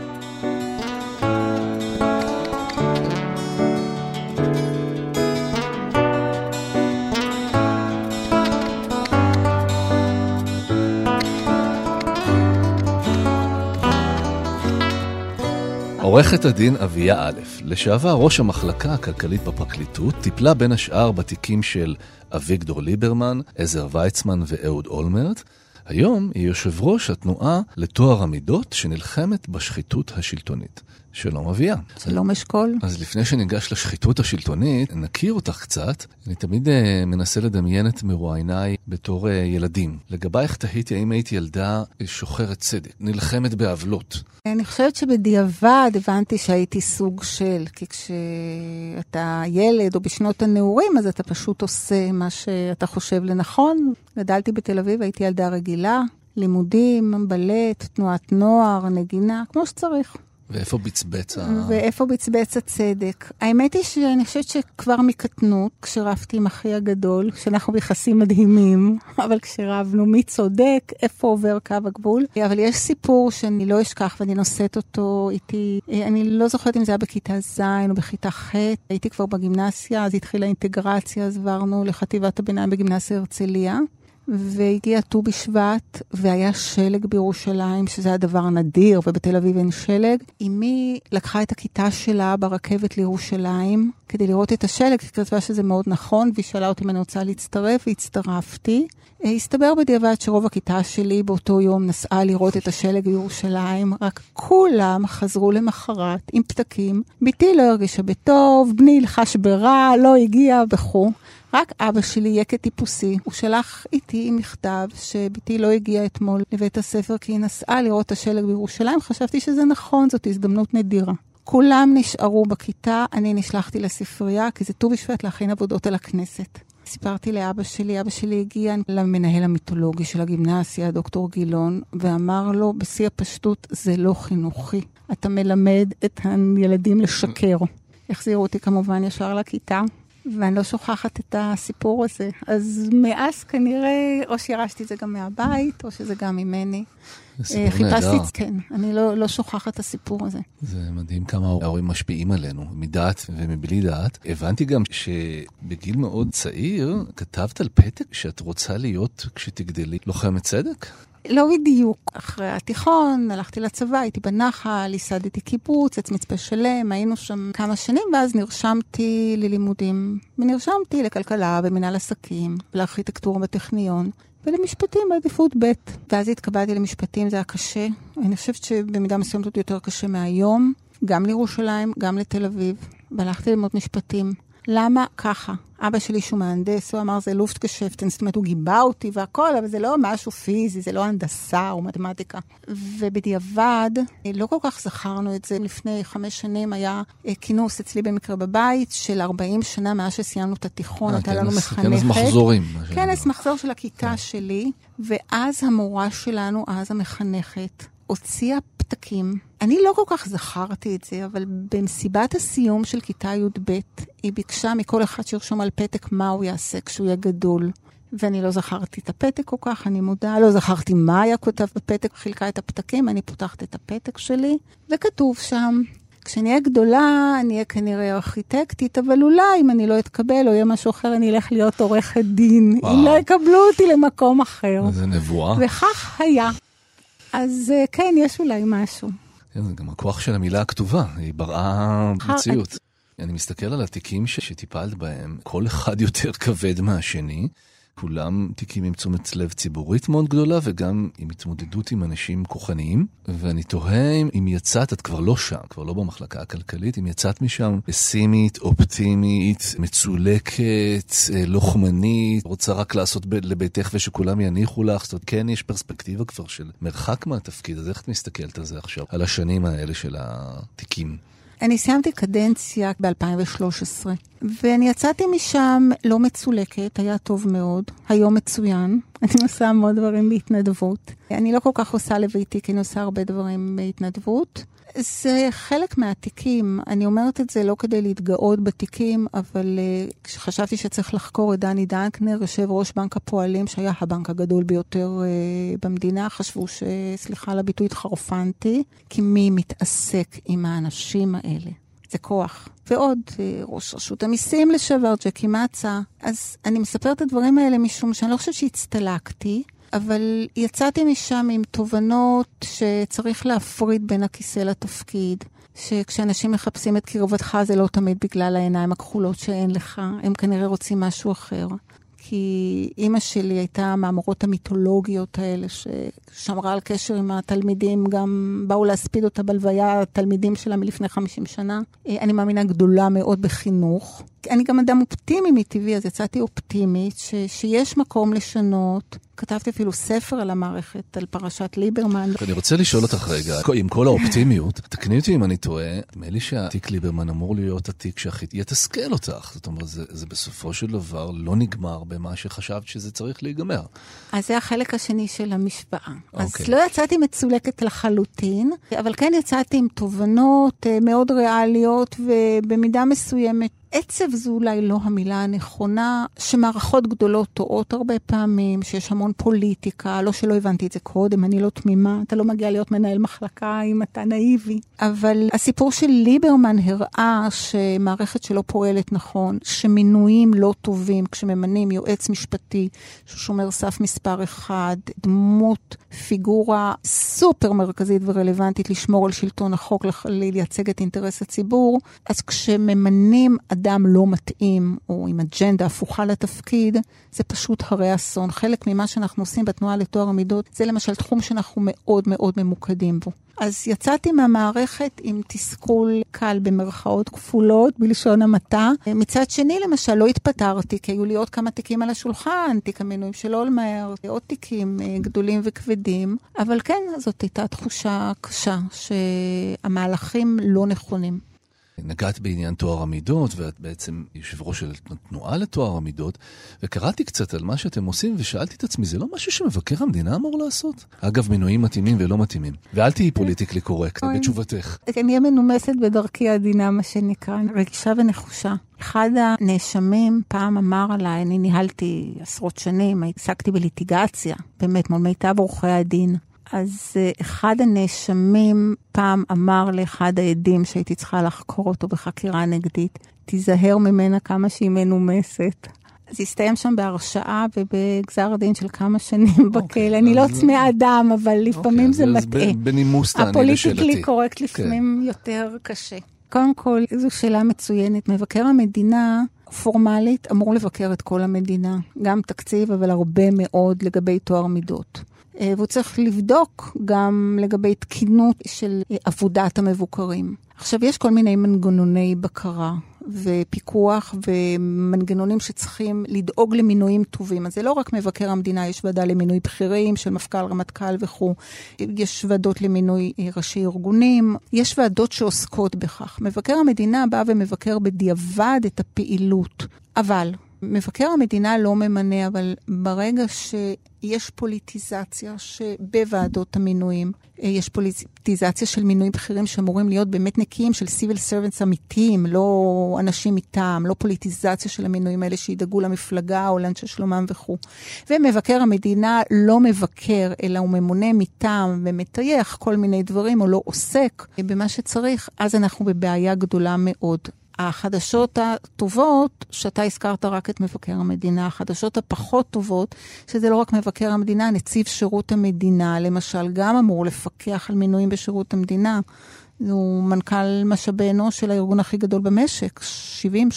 עורכת הדין אביה א', לשעבר ראש המחלקה הכלכלית בפרקליטות, טיפלה בין השאר בתיקים של אביגדור ליברמן, עזר ויצמן ואהוד אולמרט. היום היא יושב ראש התנועה לטוהר המידות שנלחמת בשחיתות השלטונית. שלום אביה. שלום אשכול. אז לפני שניגש לשחיתות השלטונית, נכיר אותך קצת. אני תמיד uh, מנסה לדמיין את מרואייניי בתור uh, ילדים. לגבייך תהיתי האם היית ילדה שוחרת צדק, נלחמת בעוולות. אני חושבת שבדיעבד הבנתי שהייתי סוג של, כי כשאתה ילד או בשנות הנעורים, אז אתה פשוט עושה מה שאתה חושב לנכון. גדלתי בתל אביב, הייתי ילדה רגילה, לימודים, בלט, תנועת נוער, נגינה, כמו שצריך. ואיפה בצבץ ה... ואיפה בצבץ הצדק. האמת היא שאני חושבת שכבר מקטנות, כשרבתי עם אחי הגדול, כשאנחנו ביחסים מדהימים, *laughs* אבל כשרבנו מי צודק, איפה עובר קו הגבול. אבל יש סיפור שאני לא אשכח ואני נושאת אותו איתי, אני לא זוכרת אם זה היה בכיתה ז' או בכיתה ח', הייתי כבר בגימנסיה, אז התחילה אינטגרציה, אז עברנו לחטיבת הביניים בגימנסיה הרצליה. והגיע ט"ו בשבט, והיה שלג בירושלים, שזה היה דבר נדיר, ובתל אביב אין שלג. אמי לקחה את הכיתה שלה ברכבת לירושלים כדי לראות את השלג, היא כתבה שזה מאוד נכון, והיא שאלה אותי אם אני רוצה להצטרף, והצטרפתי. הסתבר בדיעבד שרוב הכיתה שלי באותו יום נסעה לראות את השלג בירושלים, רק כולם חזרו למחרת עם פתקים. בתי לא הרגישה בטוב, בני לחש ברע, לא הגיע וכו'. רק אבא שלי, יקה טיפוסי, הוא שלח איתי מכתב שבתי לא הגיעה אתמול לבית הספר כי היא נסעה לראות את השלג בירושלים. חשבתי שזה נכון, זאת הזדמנות נדירה. כולם נשארו בכיתה, אני נשלחתי לספרייה, כי זה ט"ו בשבט להכין עבודות על הכנסת. סיפרתי לאבא שלי, אבא שלי הגיע למנהל המיתולוגי של הגימנסיה, דוקטור גילון, ואמר לו בשיא הפשטות, זה לא חינוכי. אתה מלמד את הילדים לשקר. החזירו אותי כמובן ישר לכיתה, ואני לא שוכחת את הסיפור הזה. אז מאז כנראה, או שירשתי את זה גם מהבית, או שזה גם ממני. נהדר. חיפשתי, כן, אני לא, לא שוכחת את הסיפור הזה. זה מדהים כמה ההורים משפיעים עלינו, מדעת ומבלי דעת. הבנתי גם שבגיל מאוד צעיר כתבת על פתק שאת רוצה להיות, כשתגדלי, לוחמת צדק? לא בדיוק. אחרי התיכון, הלכתי לצבא, הייתי בנחל, ייסדתי קיבוץ, עץ מצפה שלם, היינו שם כמה שנים, ואז נרשמתי ללימודים. ונרשמתי לכלכלה במנהל עסקים, לארכיטקטורה בטכניון. ולמשפטים בעדיפות ב'. ואז התקבלתי למשפטים, זה היה קשה. אני חושבת שבמידה מסוימת עוד יותר קשה מהיום, גם לירושלים, גם לתל אביב. והלכתי ללמוד משפטים. למה ככה? אבא שלי שהוא מהנדס, הוא אמר זה לופטגשפטן, זאת אומרת הוא גיבה אותי והכל, אבל זה לא משהו פיזי, זה לא הנדסה או מתמטיקה. ובדיעבד, לא כל כך זכרנו את זה. לפני חמש שנים היה אה, כינוס אצלי במקרה בבית של 40 שנה מאז שסיימנו את התיכון, הייתה לנו מחנכת. כנס מחזורים. כנס מחזור של הכיתה כן. שלי, ואז המורה שלנו, אז המחנכת, הוציאה פתקים. אני לא כל כך זכרתי את זה, אבל במסיבת הסיום של כיתה י"ב, היא ביקשה מכל אחד שירשום על פתק מה הוא יעשה כשהוא יהיה גדול. ואני לא זכרתי את הפתק כל כך, אני מודה, לא זכרתי מה היה כותב בפתק, חילקה את הפתקים, אני פותחת את הפתק שלי, וכתוב שם, כשאני אהיה גדולה, אני אהיה כנראה ארכיטקטית, אבל אולי אם אני לא אתקבל או יהיה משהו אחר, אני אלך להיות עורכת דין. וואו. אם לא יקבלו אותי למקום אחר. איזה נבואה. וכך היה. אז אה, כן, יש אולי משהו. כן, זה גם הכוח של המילה הכתובה, היא בראה מציאות. אני מסתכל על התיקים שטיפלת בהם, כל אחד יותר כבד מהשני. כולם תיקים עם תשומת לב ציבורית מאוד גדולה וגם עם התמודדות עם אנשים כוחניים. ואני תוהה אם יצאת, את כבר לא שם, כבר לא במחלקה הכלכלית, אם יצאת משם פסימית, אופטימית, מצולקת, אה, לוחמנית, רוצה רק לעשות לביתך ושכולם יניחו לך, זאת אומרת, כן יש פרספקטיבה כבר של מרחק מהתפקיד, אז איך את מסתכלת על זה עכשיו, על השנים האלה של התיקים? אני סיימתי קדנציה ב-2013, ואני יצאתי משם לא מצולקת, היה טוב מאוד, היום מצוין. אני עושה המון דברים בהתנדבות. אני לא כל כך עושה לביתי, כי אני עושה הרבה דברים בהתנדבות. זה חלק מהתיקים. אני אומרת את זה לא כדי להתגאות בתיקים, אבל uh, כשחשבתי שצריך לחקור את דני דנקנר, יושב ראש בנק הפועלים, שהיה הבנק הגדול ביותר uh, במדינה, חשבו ש... סליחה על הביטוי, התחרפנתי, כי מי מתעסק עם האנשים האלה? זה כוח. ועוד, uh, ראש רשות המיסים לשעבר, ג'קי מצה. אז אני מספרת את הדברים האלה משום שאני לא חושבת שהצטלקתי. אבל יצאתי משם עם תובנות שצריך להפריד בין הכיסא לתפקיד. שכשאנשים מחפשים את קרבתך זה לא תמיד בגלל העיניים הכחולות שאין לך, הם כנראה רוצים משהו אחר. כי אימא שלי הייתה מהמורות המיתולוגיות האלה, ששמרה על קשר עם התלמידים, גם באו להספיד אותה בלוויה, התלמידים שלה מלפני 50 שנה. אני מאמינה גדולה מאוד בחינוך, אני גם אדם אופטימי מטבעי, אז יצאתי אופטימית, ש, שיש מקום לשנות. כתבתי אפילו ספר על המערכת, על פרשת ליברמן. אני רוצה לשאול אותך רגע, עם כל האופטימיות, תקני אותי אם אני טועה, נדמה לי שהתיק ליברמן אמור להיות התיק שהכי יתסכל אותך. זאת אומרת, זה, זה בסופו של דבר לא נגמר במה שחשבת שזה צריך להיגמר. אז זה החלק השני של המשוואה. Okay. אז אוקיי. לא יצאתי מצולקת לחלוטין, אבל כן יצאתי עם תובנות אה, מאוד ריאליות, ובמידה מסוימת עצב זו אולי לא המילה הנכונה, שמערכות גדולות טועות הרבה פעמים, שיש המון פוליטיקה, לא שלא הבנתי את זה קודם, אני לא תמימה, אתה לא מגיע להיות מנהל מחלקה אם אתה נאיבי. אבל הסיפור של ליברמן הראה שמערכת שלא פועלת נכון, שמינויים לא טובים, כשממנים יועץ משפטי, שהוא שומר סף מספר אחד, דמות, פיגורה סופר מרכזית ורלוונטית לשמור על שלטון החוק, לייצג את אינטרס הציבור, אז כשממנים אדם לא מתאים, או עם אג'נדה הפוכה לתפקיד, זה פשוט הרי אסון. חלק ממה שאנחנו עושים בתנועה לטוהר המידות, זה למשל תחום שאנחנו מאוד מאוד ממוקדים בו. אז יצאתי מהמערכת עם תסכול קל במרכאות כפולות, בלשון המעטה. מצד שני, למשל, לא התפטרתי, כי היו לי עוד כמה תיקים על השולחן, תיק המינויים של אולמר, עוד תיקים אה, גדולים וכבדים. אבל כן, זאת הייתה תחושה קשה, שהמהלכים לא נכונים. נגעת בעניין טוהר המידות, ואת בעצם יושב ראש של התנועה לטוהר המידות, וקראתי קצת על מה שאתם עושים, ושאלתי את עצמי, זה לא משהו שמבקר המדינה אמור לעשות? אגב, מינויים מתאימים ולא מתאימים. ואל תהיי פוליטיקלי קורקט בתשובתך. אני אהיה מנומסת בדרכי העדינה, מה שנקרא, רגישה ונחושה. אחד הנאשמים פעם אמר עליי, אני ניהלתי עשרות שנים, עסקתי בליטיגציה, באמת, מול מיטב עורכי הדין. אז אה, אחד הנאשמים פעם אמר לאחד העדים שהייתי צריכה לחקור אותו בחקירה נגדית, תיזהר ממנה כמה שהיא מנומסת. זה הסתיים שם בהרשעה ובגזר הדין של כמה שנים okay, אוקיי, בכלא. אני לא צמאה דם, אבל לפעמים okay, זה מטעה. בנימוס תעני לשאלתי. הפוליטיקלי קורקט לפעמים okay. יותר קשה. קודם כל, זו שאלה מצוינת. מבקר המדינה, פורמלית, אמור לבקר את כל המדינה. גם תקציב, אבל הרבה מאוד לגבי טוהר מידות. אה, והוא צריך לבדוק גם לגבי תקינות של אה, עבודת המבוקרים. עכשיו, יש כל מיני מנגנוני בקרה ופיקוח ומנגנונים שצריכים לדאוג למינויים טובים. אז זה לא רק מבקר המדינה, יש ועדה למינוי בכירים של מפכ"ל, רמטכ"ל וכו', יש ועדות למינוי אה, ראשי ארגונים, יש ועדות שעוסקות בכך. מבקר המדינה בא ומבקר בדיעבד את הפעילות, אבל מבקר המדינה לא ממנה, אבל ברגע שיש פוליטיזציה שבוועדות המינויים, אה, יש פוליטיזציה של מינויים בכירים שאמורים להיות באמת נקיים של סיביל סרבנטס אמיתיים, לא אנשים מטעם, לא פוליטיזציה של המינויים האלה שידאגו למפלגה או לאנשי שלומם וכו'. ומבקר המדינה לא מבקר, אלא הוא ממונה מטעם ומטייח כל מיני דברים, או לא עוסק במה שצריך, אז אנחנו בבעיה גדולה מאוד. החדשות הטובות, שאתה הזכרת רק את מבקר המדינה, החדשות הפחות טובות, שזה לא רק מבקר המדינה, נציב שירות המדינה, למשל, גם אמור לפקח על מינויים בשירות המדינה. הוא מנכ"ל משאבי אנוש של הארגון הכי גדול במשק,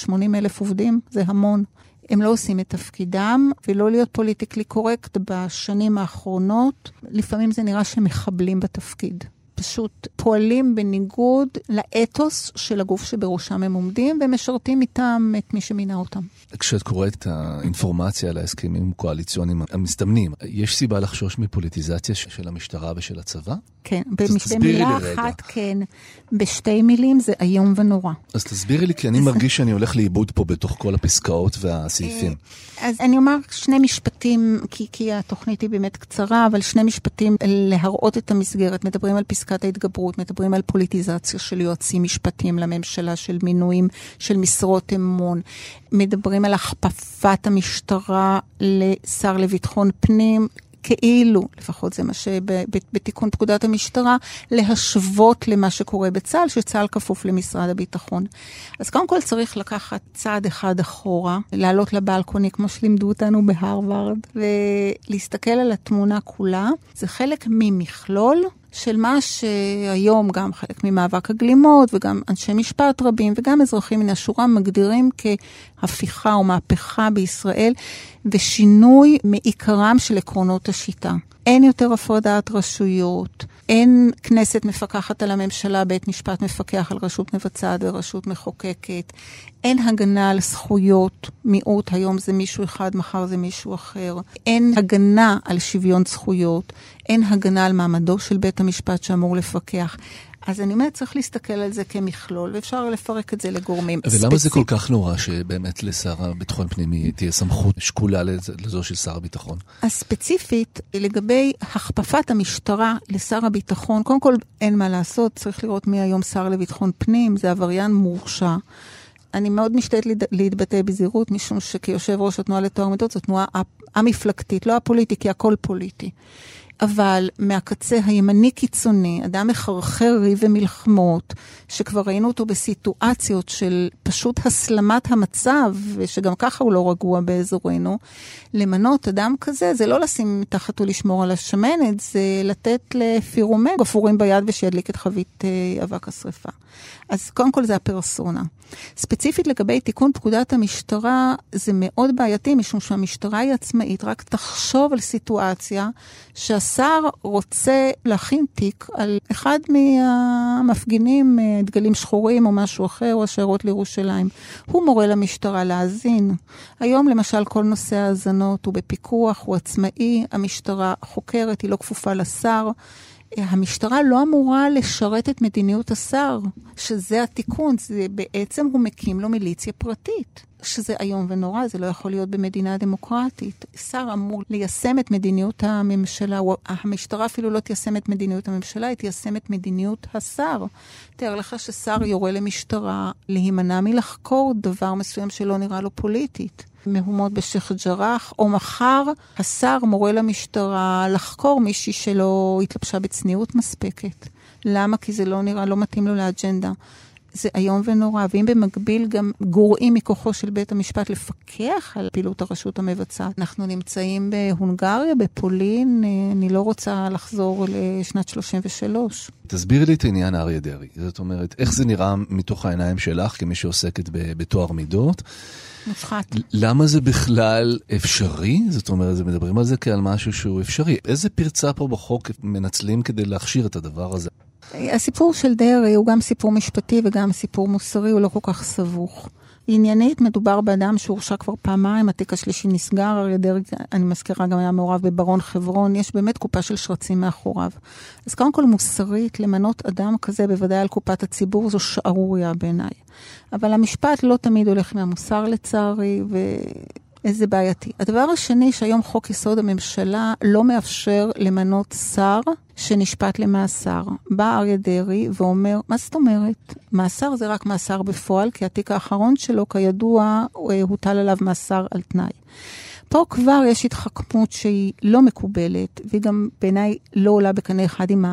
70-80 אלף עובדים, זה המון. הם לא עושים את תפקידם, ולא להיות פוליטיקלי קורקט בשנים האחרונות, לפעמים זה נראה שמחבלים בתפקיד. פשוט פועלים בניגוד לאתוס של הגוף שבראשם הם עומדים, ומשרתים איתם את מי שמינה אותם. כשאת קוראת את האינפורמציה על ההסכמים הקואליציוניים המזדמנים, יש סיבה לחשוש מפוליטיזציה של המשטרה ושל הצבא? כן, במילה אחת כן, בשתי מילים זה איום ונורא. אז תסבירי לי, כי אני מרגיש שאני הולך לאיבוד פה בתוך כל הפסקאות והסעיפים. אז אני אומר שני משפטים, כי, כי התוכנית היא באמת קצרה, אבל שני משפטים להראות את המסגרת. מדברים על פסקת ההתגברות, מדברים על פוליטיזציה של יועצים משפטיים לממשלה, של מינויים, של משרות אמון. מדברים על הכפפת המשטרה לשר לביטחון פנים. כאילו, לפחות זה מה שבתיקון פקודת המשטרה, להשוות למה שקורה בצה"ל, שצה"ל כפוף למשרד הביטחון. אז קודם כל צריך לקחת צעד אחד אחורה, לעלות לבלקוני, כמו שלימדו אותנו בהרווארד, ולהסתכל על התמונה כולה. זה חלק ממכלול של מה שהיום גם חלק ממאבק הגלימות וגם אנשי משפט רבים וגם אזרחים מן השורה מגדירים כהפיכה או מהפכה בישראל ושינוי מעיקרם של עקרונות השיטה. אין יותר הפרדת רשויות, אין כנסת מפקחת על הממשלה, בית משפט מפקח על רשות מבצעת ורשות מחוקקת. אין הגנה על זכויות מיעוט, היום זה מישהו אחד, מחר זה מישהו אחר. אין הגנה על שוויון זכויות. אין הגנה על מעמדו של בית המשפט שאמור לפקח. אז אני אומרת, צריך להסתכל על זה כמכלול, ואפשר לפרק את זה לגורמים. ולמה ספציפ... זה כל כך נורא שבאמת לשר הביטחון פנימי תהיה סמכות שקולה לזו של שר הביטחון? אז ספציפית, לגבי הכפפת המשטרה לשר הביטחון, קודם כל אין מה לעשות, צריך לראות מי היום שר לביטחון פנים, זה עבריין מורשע. אני מאוד משתדלת להתבטא בזהירות, משום שכיושב ראש התנועה לטוהר מידות, זו תנועה המפלגתית, לא הפוליטית, כי הכל פוליטי. אבל מהקצה הימני קיצוני, אדם מחרחר ריב ומלחמות, שכבר ראינו אותו בסיטואציות של פשוט הסלמת המצב, ושגם ככה הוא לא רגוע באזורנו, למנות אדם כזה זה לא לשים מתחת ולשמור על השמנת, זה לתת לפירומן גפורים ביד ושידליק את חבית אה, אבק השרפה. אז קודם כל זה הפרסונה. ספציפית לגבי תיקון פקודת המשטרה, זה מאוד בעייתי, משום שהמשטרה היא עצמאית. רק תחשוב על סיטואציה שהשר רוצה להכין תיק על אחד מהמפגינים, אה, דגלים שחורים או משהו אחר, או השיירות לירושלים. הוא מורה למשטרה להאזין. היום למשל כל נושא ההאזנות הוא בפיקוח, הוא עצמאי, המשטרה חוקרת, היא לא כפופה לשר. המשטרה לא אמורה לשרת את מדיניות השר, שזה התיקון, זה בעצם הוא מקים לו מיליציה פרטית. שזה איום ונורא, זה לא יכול להיות במדינה דמוקרטית. שר אמור ליישם את מדיניות הממשלה, המשטרה אפילו לא תיישם את מדיניות הממשלה, היא תיישם את מדיניות השר. תאר לך ששר יורה למשטרה להימנע מלחקור דבר מסוים שלא נראה לו פוליטית. מהומות בשייח' ג'ראח, או מחר השר מורה למשטרה לחקור מישהי שלא התלבשה בצניעות מספקת. למה? כי זה לא נראה, לא מתאים לו לאג'נדה. זה איום ונורא, ואם במקביל גם גורעים מכוחו של בית המשפט לפקח על פעילות הרשות המבצעת. אנחנו נמצאים בהונגריה, בפולין, אני לא רוצה לחזור לשנת 33. תסבירי לי את עניין אריה דרעי. זאת אומרת, איך זה נראה מתוך העיניים שלך כמי שעוסקת בטוהר מידות? מושחת. למה זה בכלל אפשרי? זאת אומרת, מדברים על זה כעל משהו שהוא אפשרי. איזה פרצה פה בחוק מנצלים כדי להכשיר את הדבר הזה? הסיפור של דרעי הוא גם סיפור משפטי וגם סיפור מוסרי, הוא לא כל כך סבוך. עניינית מדובר באדם שהורשע כבר פעמיים, התיק השלישי נסגר, אריה דרעי, אני מזכירה, גם היה מעורב בברון חברון, יש באמת קופה של שרצים מאחוריו. אז קודם כל מוסרית, למנות אדם כזה, בוודאי על קופת הציבור, זו שערוריה בעיניי. אבל המשפט לא תמיד הולך מהמוסר לצערי, ו... איזה בעייתי. הדבר השני, שהיום חוק יסוד הממשלה לא מאפשר למנות שר שנשפט למאסר. בא אריה דרעי ואומר, מה זאת אומרת? מאסר זה רק מאסר בפועל, כי התיק האחרון שלו, כידוע, הוטל עליו מאסר על תנאי. פה כבר יש התחכמות שהיא לא מקובלת, והיא גם בעיניי לא עולה בקנה אחד עם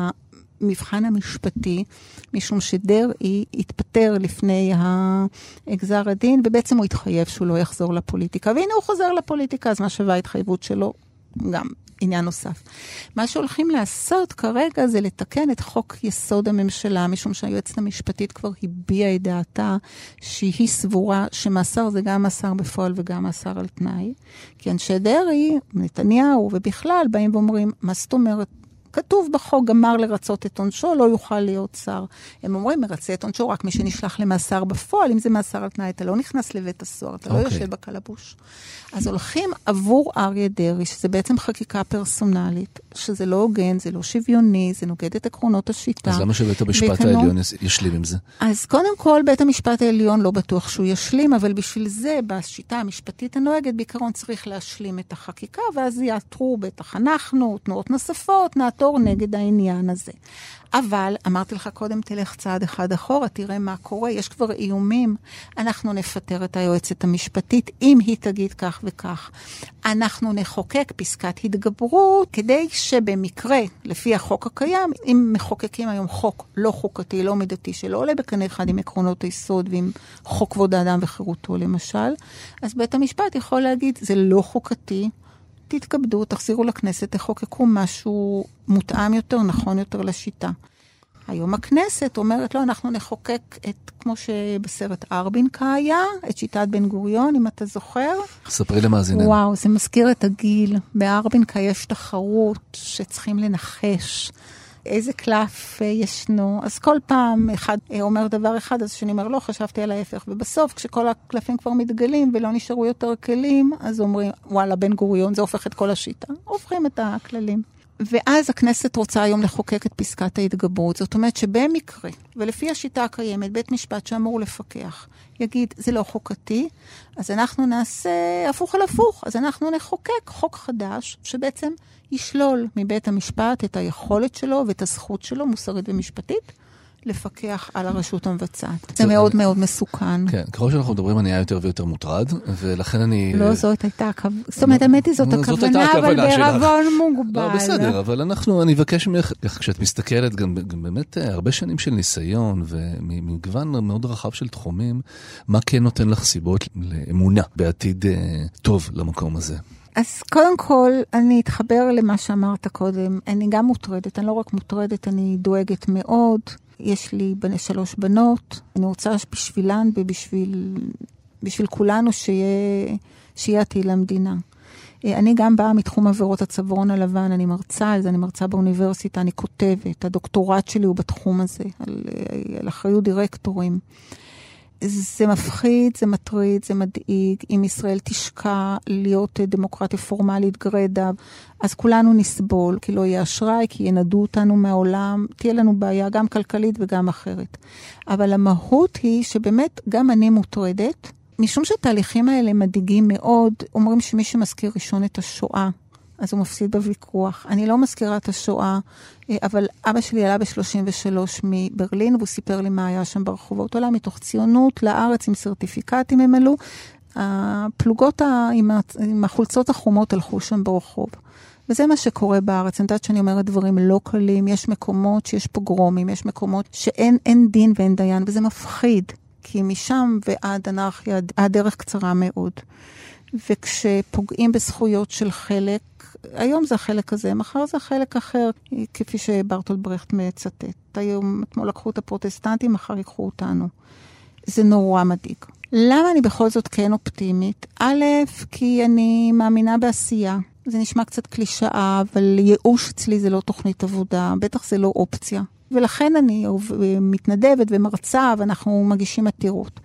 המבחן המשפטי, משום שדרעי התפטר לפני גזר הדין, ובעצם הוא התחייב שהוא לא יחזור לפוליטיקה. והנה הוא חוזר לפוליטיקה, אז מה שווה ההתחייבות שלו? גם עניין נוסף. מה שהולכים לעשות כרגע זה לתקן את חוק יסוד הממשלה, משום שהיועצת המשפטית כבר הביעה את דעתה שהיא סבורה שמאסר זה גם מאסר בפועל וגם מאסר על תנאי. כי אנשי דרעי, נתניהו ובכלל, באים ואומרים, מה זאת אומרת? כתוב בחוק, גמר לרצות את עונשו, לא יוכל להיות שר. הם אומרים, מרצה את עונשו רק מי שנשלח למאסר בפועל. אם זה מאסר על תנאי, אתה לא נכנס לבית הסוהר, אתה okay. לא אוקיי. יושב בקלבוש. אז הולכים עבור אריה דרעי, שזה בעצם חקיקה פרסונלית, שזה לא הוגן, זה לא שוויוני, זה נוגד את עקרונות השיטה. אז למה שבית המשפט וכנו... העליון ישלים עם זה? אז קודם כל, בית המשפט העליון לא בטוח שהוא ישלים, אבל בשביל זה, בשיטה המשפטית הנוהגת, בעיקרון צריך להשלים את החקיקה, ואז יעתרו בטח אנחנו, תנועות נוספות, נעתור נגד העניין הזה. אבל אמרתי לך קודם, תלך צעד אחד אחורה, תראה מה קורה, יש כבר איומים. אנחנו נפטר את היועצת המשפטית אם היא תגיד כך וכך. אנחנו נחוקק פסקת התגברות כדי שבמקרה, לפי החוק הקיים, אם מחוקקים היום חוק לא חוקתי, לא מידתי, שלא עולה בקנה אחד עם עקרונות היסוד ועם חוק כבוד האדם וחירותו למשל, אז בית המשפט יכול להגיד, זה לא חוקתי. תתכבדו, תחזירו לכנסת, תחוקקו משהו מותאם יותר, נכון יותר לשיטה. היום הכנסת אומרת, לא, אנחנו נחוקק את, כמו שבסרט ארבינקה היה, את שיטת בן גוריון, אם אתה זוכר. ספרי למאזיננו. וואו, זה מזכיר את הגיל. בארבינקה יש תחרות שצריכים לנחש איזה קלף אה, ישנו. אז כל פעם אחד אה, אומר דבר אחד, אז שאני אומר, לא, חשבתי על ההפך. ובסוף, כשכל הקלפים כבר מתגלים ולא נשארו יותר כלים, אז אומרים, וואלה, בן גוריון, זה הופך את כל השיטה. הופכים את הכללים. ואז הכנסת רוצה היום לחוקק את פסקת ההתגברות. זאת אומרת שבמקרה, ולפי השיטה הקיימת, בית משפט שאמור לפקח, יגיד, זה לא חוקתי, אז אנחנו נעשה הפוך על הפוך. אז אנחנו נחוקק חוק חדש, שבעצם ישלול מבית המשפט את היכולת שלו ואת הזכות שלו, מוסרית ומשפטית, לפקח על הרשות המבצעת. זה מאוד מאוד מסוכן. כן, ככל שאנחנו מדברים אני נהיה יותר ויותר מוטרד, ולכן אני... לא, זאת הייתה הכוונה. זאת אומרת, האמת היא זאת הכוונה, אבל בערבון מוגבל. לא, בסדר, אבל אנחנו, אני אבקש ממך, כשאת מסתכלת, גם באמת אה, הרבה שנים של ניסיון, וממגוון מאוד רחב של תחומים, מה כן נותן לך סיבות לאמונה בעתיד אה, טוב למקום הזה? אז קודם כל, אני אתחבר למה שאמרת קודם. אני גם מוטרדת, אני לא רק מוטרדת, אני דואגת מאוד. יש לי בני שלוש בנות, אני רוצה בשבילן ובשביל בשביל כולנו שיהיה, שיהיה עתיד למדינה. אה, אני גם באה מתחום עבירות הצווארון הלבן, אני מרצה על זה, אני מרצה באוניברסיטה, אני כותבת, הדוקטורט שלי הוא בתחום הזה, על, אה, על אחריות דירקטורים. זה מפחיד, זה מטריד, זה מדאיג. אם ישראל תשקע להיות דמוקרטיה פורמלית גרידא, אז כולנו נסבול, כי לא יהיה אשראי, כי ינדו אותנו מהעולם, תהיה לנו בעיה גם כלכלית וגם אחרת. אבל המהות היא שבאמת גם אני מוטרדת, משום שהתהליכים האלה מדאיגים מאוד, אומרים שמי שמזכיר ראשון את השואה, אז הוא מפסיד בוויכוח. אני לא מזכירה את השואה, אה, אבל אבא שלי עלה ב-33 מברלין, והוא סיפר לי מה היה שם ברחובות. עלה מתוך ציונות לארץ עם סרטיפיקטים הם עלו. הפלוגות עם החולצות החומות הלכו שם ברחוב. וזה מה שקורה בארץ. אני יודעת שאני אומרת דברים לא קלים, יש מקומות שיש פוגרומים, יש מקומות שאין דין ואין דיין, וזה מפחיד, כי משם ועד אנרכיה הדרך קצרה מאוד. וכשפוגעים בזכויות של חלק, היום זה החלק הזה, מחר זה חלק אחר, כפי שברטולד ברכט מצטט. היום, אתמול לקחו את הפרוטסטנטים, מחר ייקחו אותנו. זה נורא מדאיג. למה אני בכל זאת כן אופטימית? א', כי אני מאמינה בעשייה. זה נשמע קצת קלישאה, אבל ייאוש אצלי זה לא תוכנית עבודה, בטח זה לא אופציה. ולכן אני מתנדבת ומרצה, ואנחנו מגישים עתירות.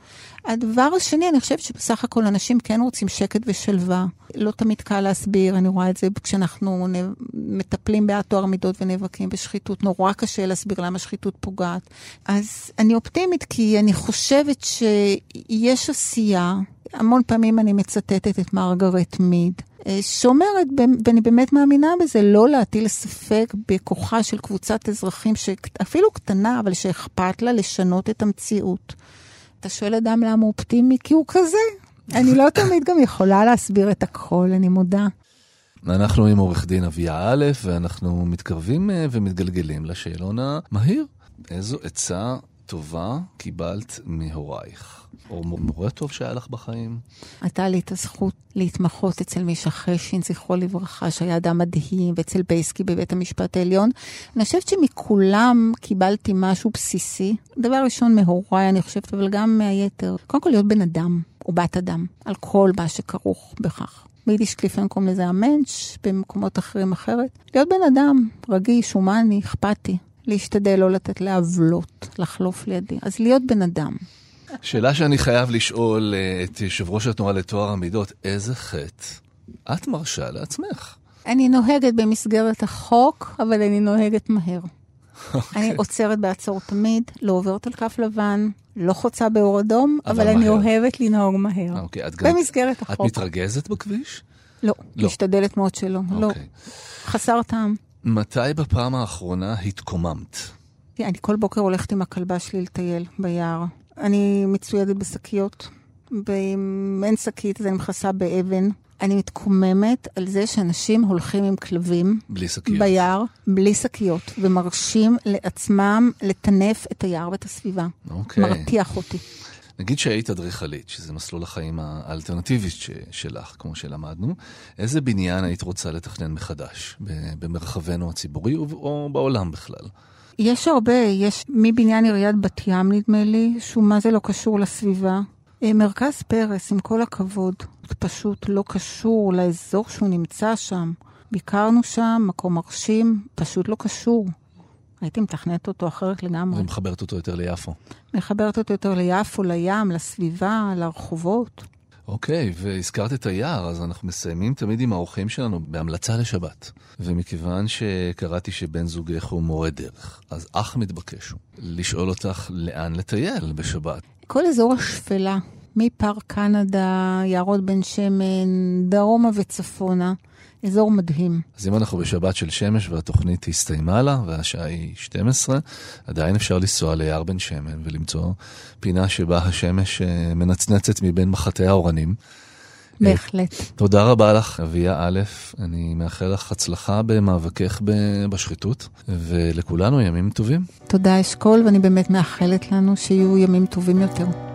הדבר השני, אני חושבת שבסך הכל אנשים כן רוצים שקט ושלווה. לא תמיד קל להסביר, אני רואה את זה כשאנחנו מטפלים בעד טוהר מידות ונאבקים בשחיתות. נורא קשה להסביר למה שחיתות פוגעת. אז אני אופטימית כי אני חושבת שיש עשייה. המון פעמים אני מצטטת את מרגרט מיד. אה, שאומרת, ואני באמת מאמינה בזה, לא להטיל ספק בכוחה של קבוצת אזרחים שאפילו קטנה, אבל שאכפת לה לשנות את המציאות. אתה שואל אדם למה הוא אופטימי? כי הוא כזה. אני לא תמיד גם יכולה להסביר את הכל, אני מודה. אנחנו עם עורך דין אביה א', ואנחנו מתקרבים אה, ומתגלגלים לשאלון המהיר. איזו עצה טובה קיבלת מהורייך? או מורה טוב שהיה לך בחיים? הייתה לי את הזכות להתמחות אצל מישה חשין, זכרו לברכה, שהיה אדם מדהים, ואצל בייסקי בבית המשפט העליון. אני חושבת שמכולם קיבלתי משהו בסיסי. דבר ראשון מהוריי, אני חושבת, אבל גם מהיתר. קודם כל להיות בן אדם, או בת אדם, על כל מה שכרוך בכך. ביידיש לפעמים קוראים לזה המנץ', במקומות אחרים אחרת. להיות בן אדם, רגיש, הומני, אכפתי. להשתדל לא לתת לעוולות לחלוף לידי. אז להיות בן אדם. שאלה שאני חייב לשאול אה, את יושב ראש התנועה לטוהר המידות, איזה חטא את מרשה לעצמך? אני נוהגת במסגרת החוק, אבל אני נוהגת מהר. Okay. אוקיי. אני עוצרת בעצור תמיד, לא עוברת על כף לבן, לא חוצה באור אדום, אבל, אבל אני אוהבת לנהוג מהר. Okay, אוקיי, את גם... במסגרת החוק. את מתרגזת בכביש? לא, לא. משתדלת מאוד שלא, okay. לא. אוקיי. חסר טעם. מתי בפעם האחרונה התקוממת? אני כל בוקר הולכת עם הכלבה שלי לטייל ביער. אני מצוידת בשקיות, ואם אין שקית אז אני מכסה באבן. אני מתקוממת על זה שאנשים הולכים עם כלבים. בלי שקיות. ביער, בלי שקיות, ומרשים לעצמם לטנף את היער ואת הסביבה. אוקיי. מרתיח אותי. נגיד שהיית אדריכלית, שזה מסלול החיים האלטרנטיבי שלך, כמו שלמדנו, איזה בניין היית רוצה לתכנן מחדש, במרחבנו הציבורי או בעולם בכלל? יש הרבה, יש מבניין עיריית בת ים, נדמה לי, שהוא מה זה לא קשור לסביבה. אה, מרכז פרס, עם כל הכבוד, פשוט לא קשור לאזור שהוא נמצא שם. ביקרנו שם, מקום מרשים, פשוט לא קשור. הייתי מתכננת אותו אחרת לגמרי. ומחברת אותו יותר ליפו. מחברת אותו יותר ליפו, לים, לסביבה, לרחובות. אוקיי, והזכרת את היער, אז אנחנו מסיימים תמיד עם האורחים שלנו בהמלצה לשבת. ומכיוון שקראתי שבן זוגך הוא מורה דרך, אז אך מתבקש לשאול אותך לאן לטייל בשבת. כל אזור השפלה, מפארק קנדה, יערות בן שמן, דרומה וצפונה. אזור מדהים. אז אם אנחנו בשבת של שמש והתוכנית הסתיימה לה, והשעה היא 12, עדיין אפשר לנסוע ליער בן שמן ולמצוא פינה שבה השמש אה, מנצנצת מבין מחטי האורנים. בהחלט. תודה רבה לך, אביה א', אני מאחל לך הצלחה במאבקך בשחיתות, ולכולנו ימים טובים. תודה אשכול, ואני באמת מאחלת לנו שיהיו ימים טובים יותר.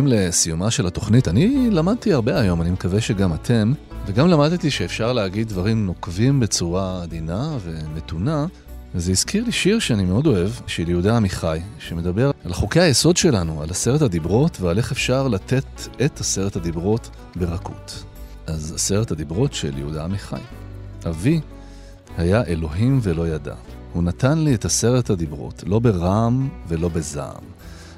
מתקרבים לסיומה של התוכנית. אני למדתי הרבה היום, אני מקווה שגם אתם, וגם למדתי שאפשר להגיד דברים נוקבים בצורה עדינה ומתונה. וזה הזכיר לי שיר שאני מאוד אוהב, של יהודה עמיחי, שמדבר על חוקי היסוד שלנו, על עשרת הדיברות ועל איך אפשר לתת את עשרת הדיברות ברכות. אז עשרת הדיברות של יהודה עמיחי. אבי היה אלוהים ולא ידע. הוא נתן לי את עשרת הדיברות, לא ברעם ולא בזעם,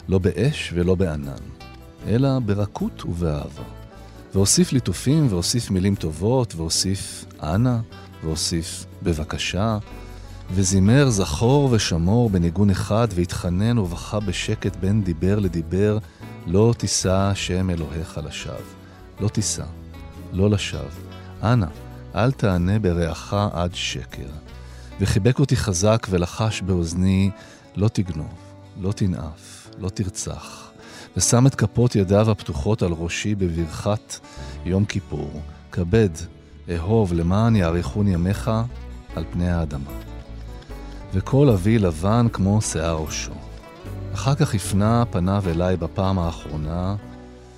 לא באש ולא בענן. אלא ברכות ובאהבה. והוסיף ליטופים, והוסיף מילים טובות, והוסיף אנא, והוסיף בבקשה, וזימר זכור ושמור בניגון אחד, והתחנן ובכה בשקט בין דיבר לדיבר, לא תישא שם אלוהיך לשווא. לא תישא, לא לשווא. אנא, אל תענה ברעך עד שקר. וחיבק אותי חזק ולחש באוזני, לא תגנוב, לא תנאף, לא תרצח. ושם את כפות ידיו הפתוחות על ראשי בברכת יום כיפור. כבד, אהוב, למען יאריכון ימיך על פני האדמה. וכל אבי לבן כמו שיער ראשו. אחר כך הפנה פניו אליי בפעם האחרונה,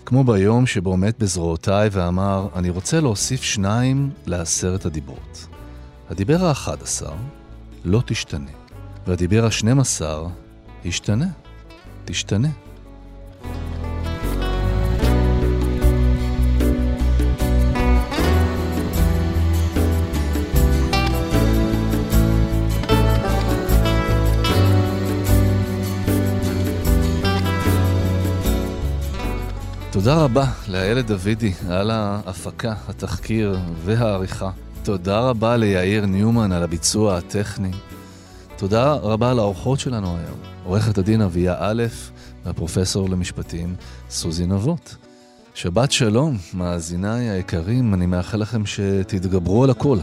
כמו ביום שבו מת בזרועותיי ואמר, אני רוצה להוסיף שניים לעשרת הדיברות. הדיבר האחד עשר, לא תשתנה. והדיבר השנים עשר, ישתנה. תשתנה. תודה רבה לאיילת דוידי על ההפקה, התחקיר והעריכה. תודה רבה ליאיר ניומן על הביצוע הטכני. תודה רבה לאורחות שלנו היום, עורכת הדין אביה א' והפרופסור למשפטים סוזי נבות. שבת שלום, מאזיניי היקרים, אני מאחל לכם שתתגברו על הכל.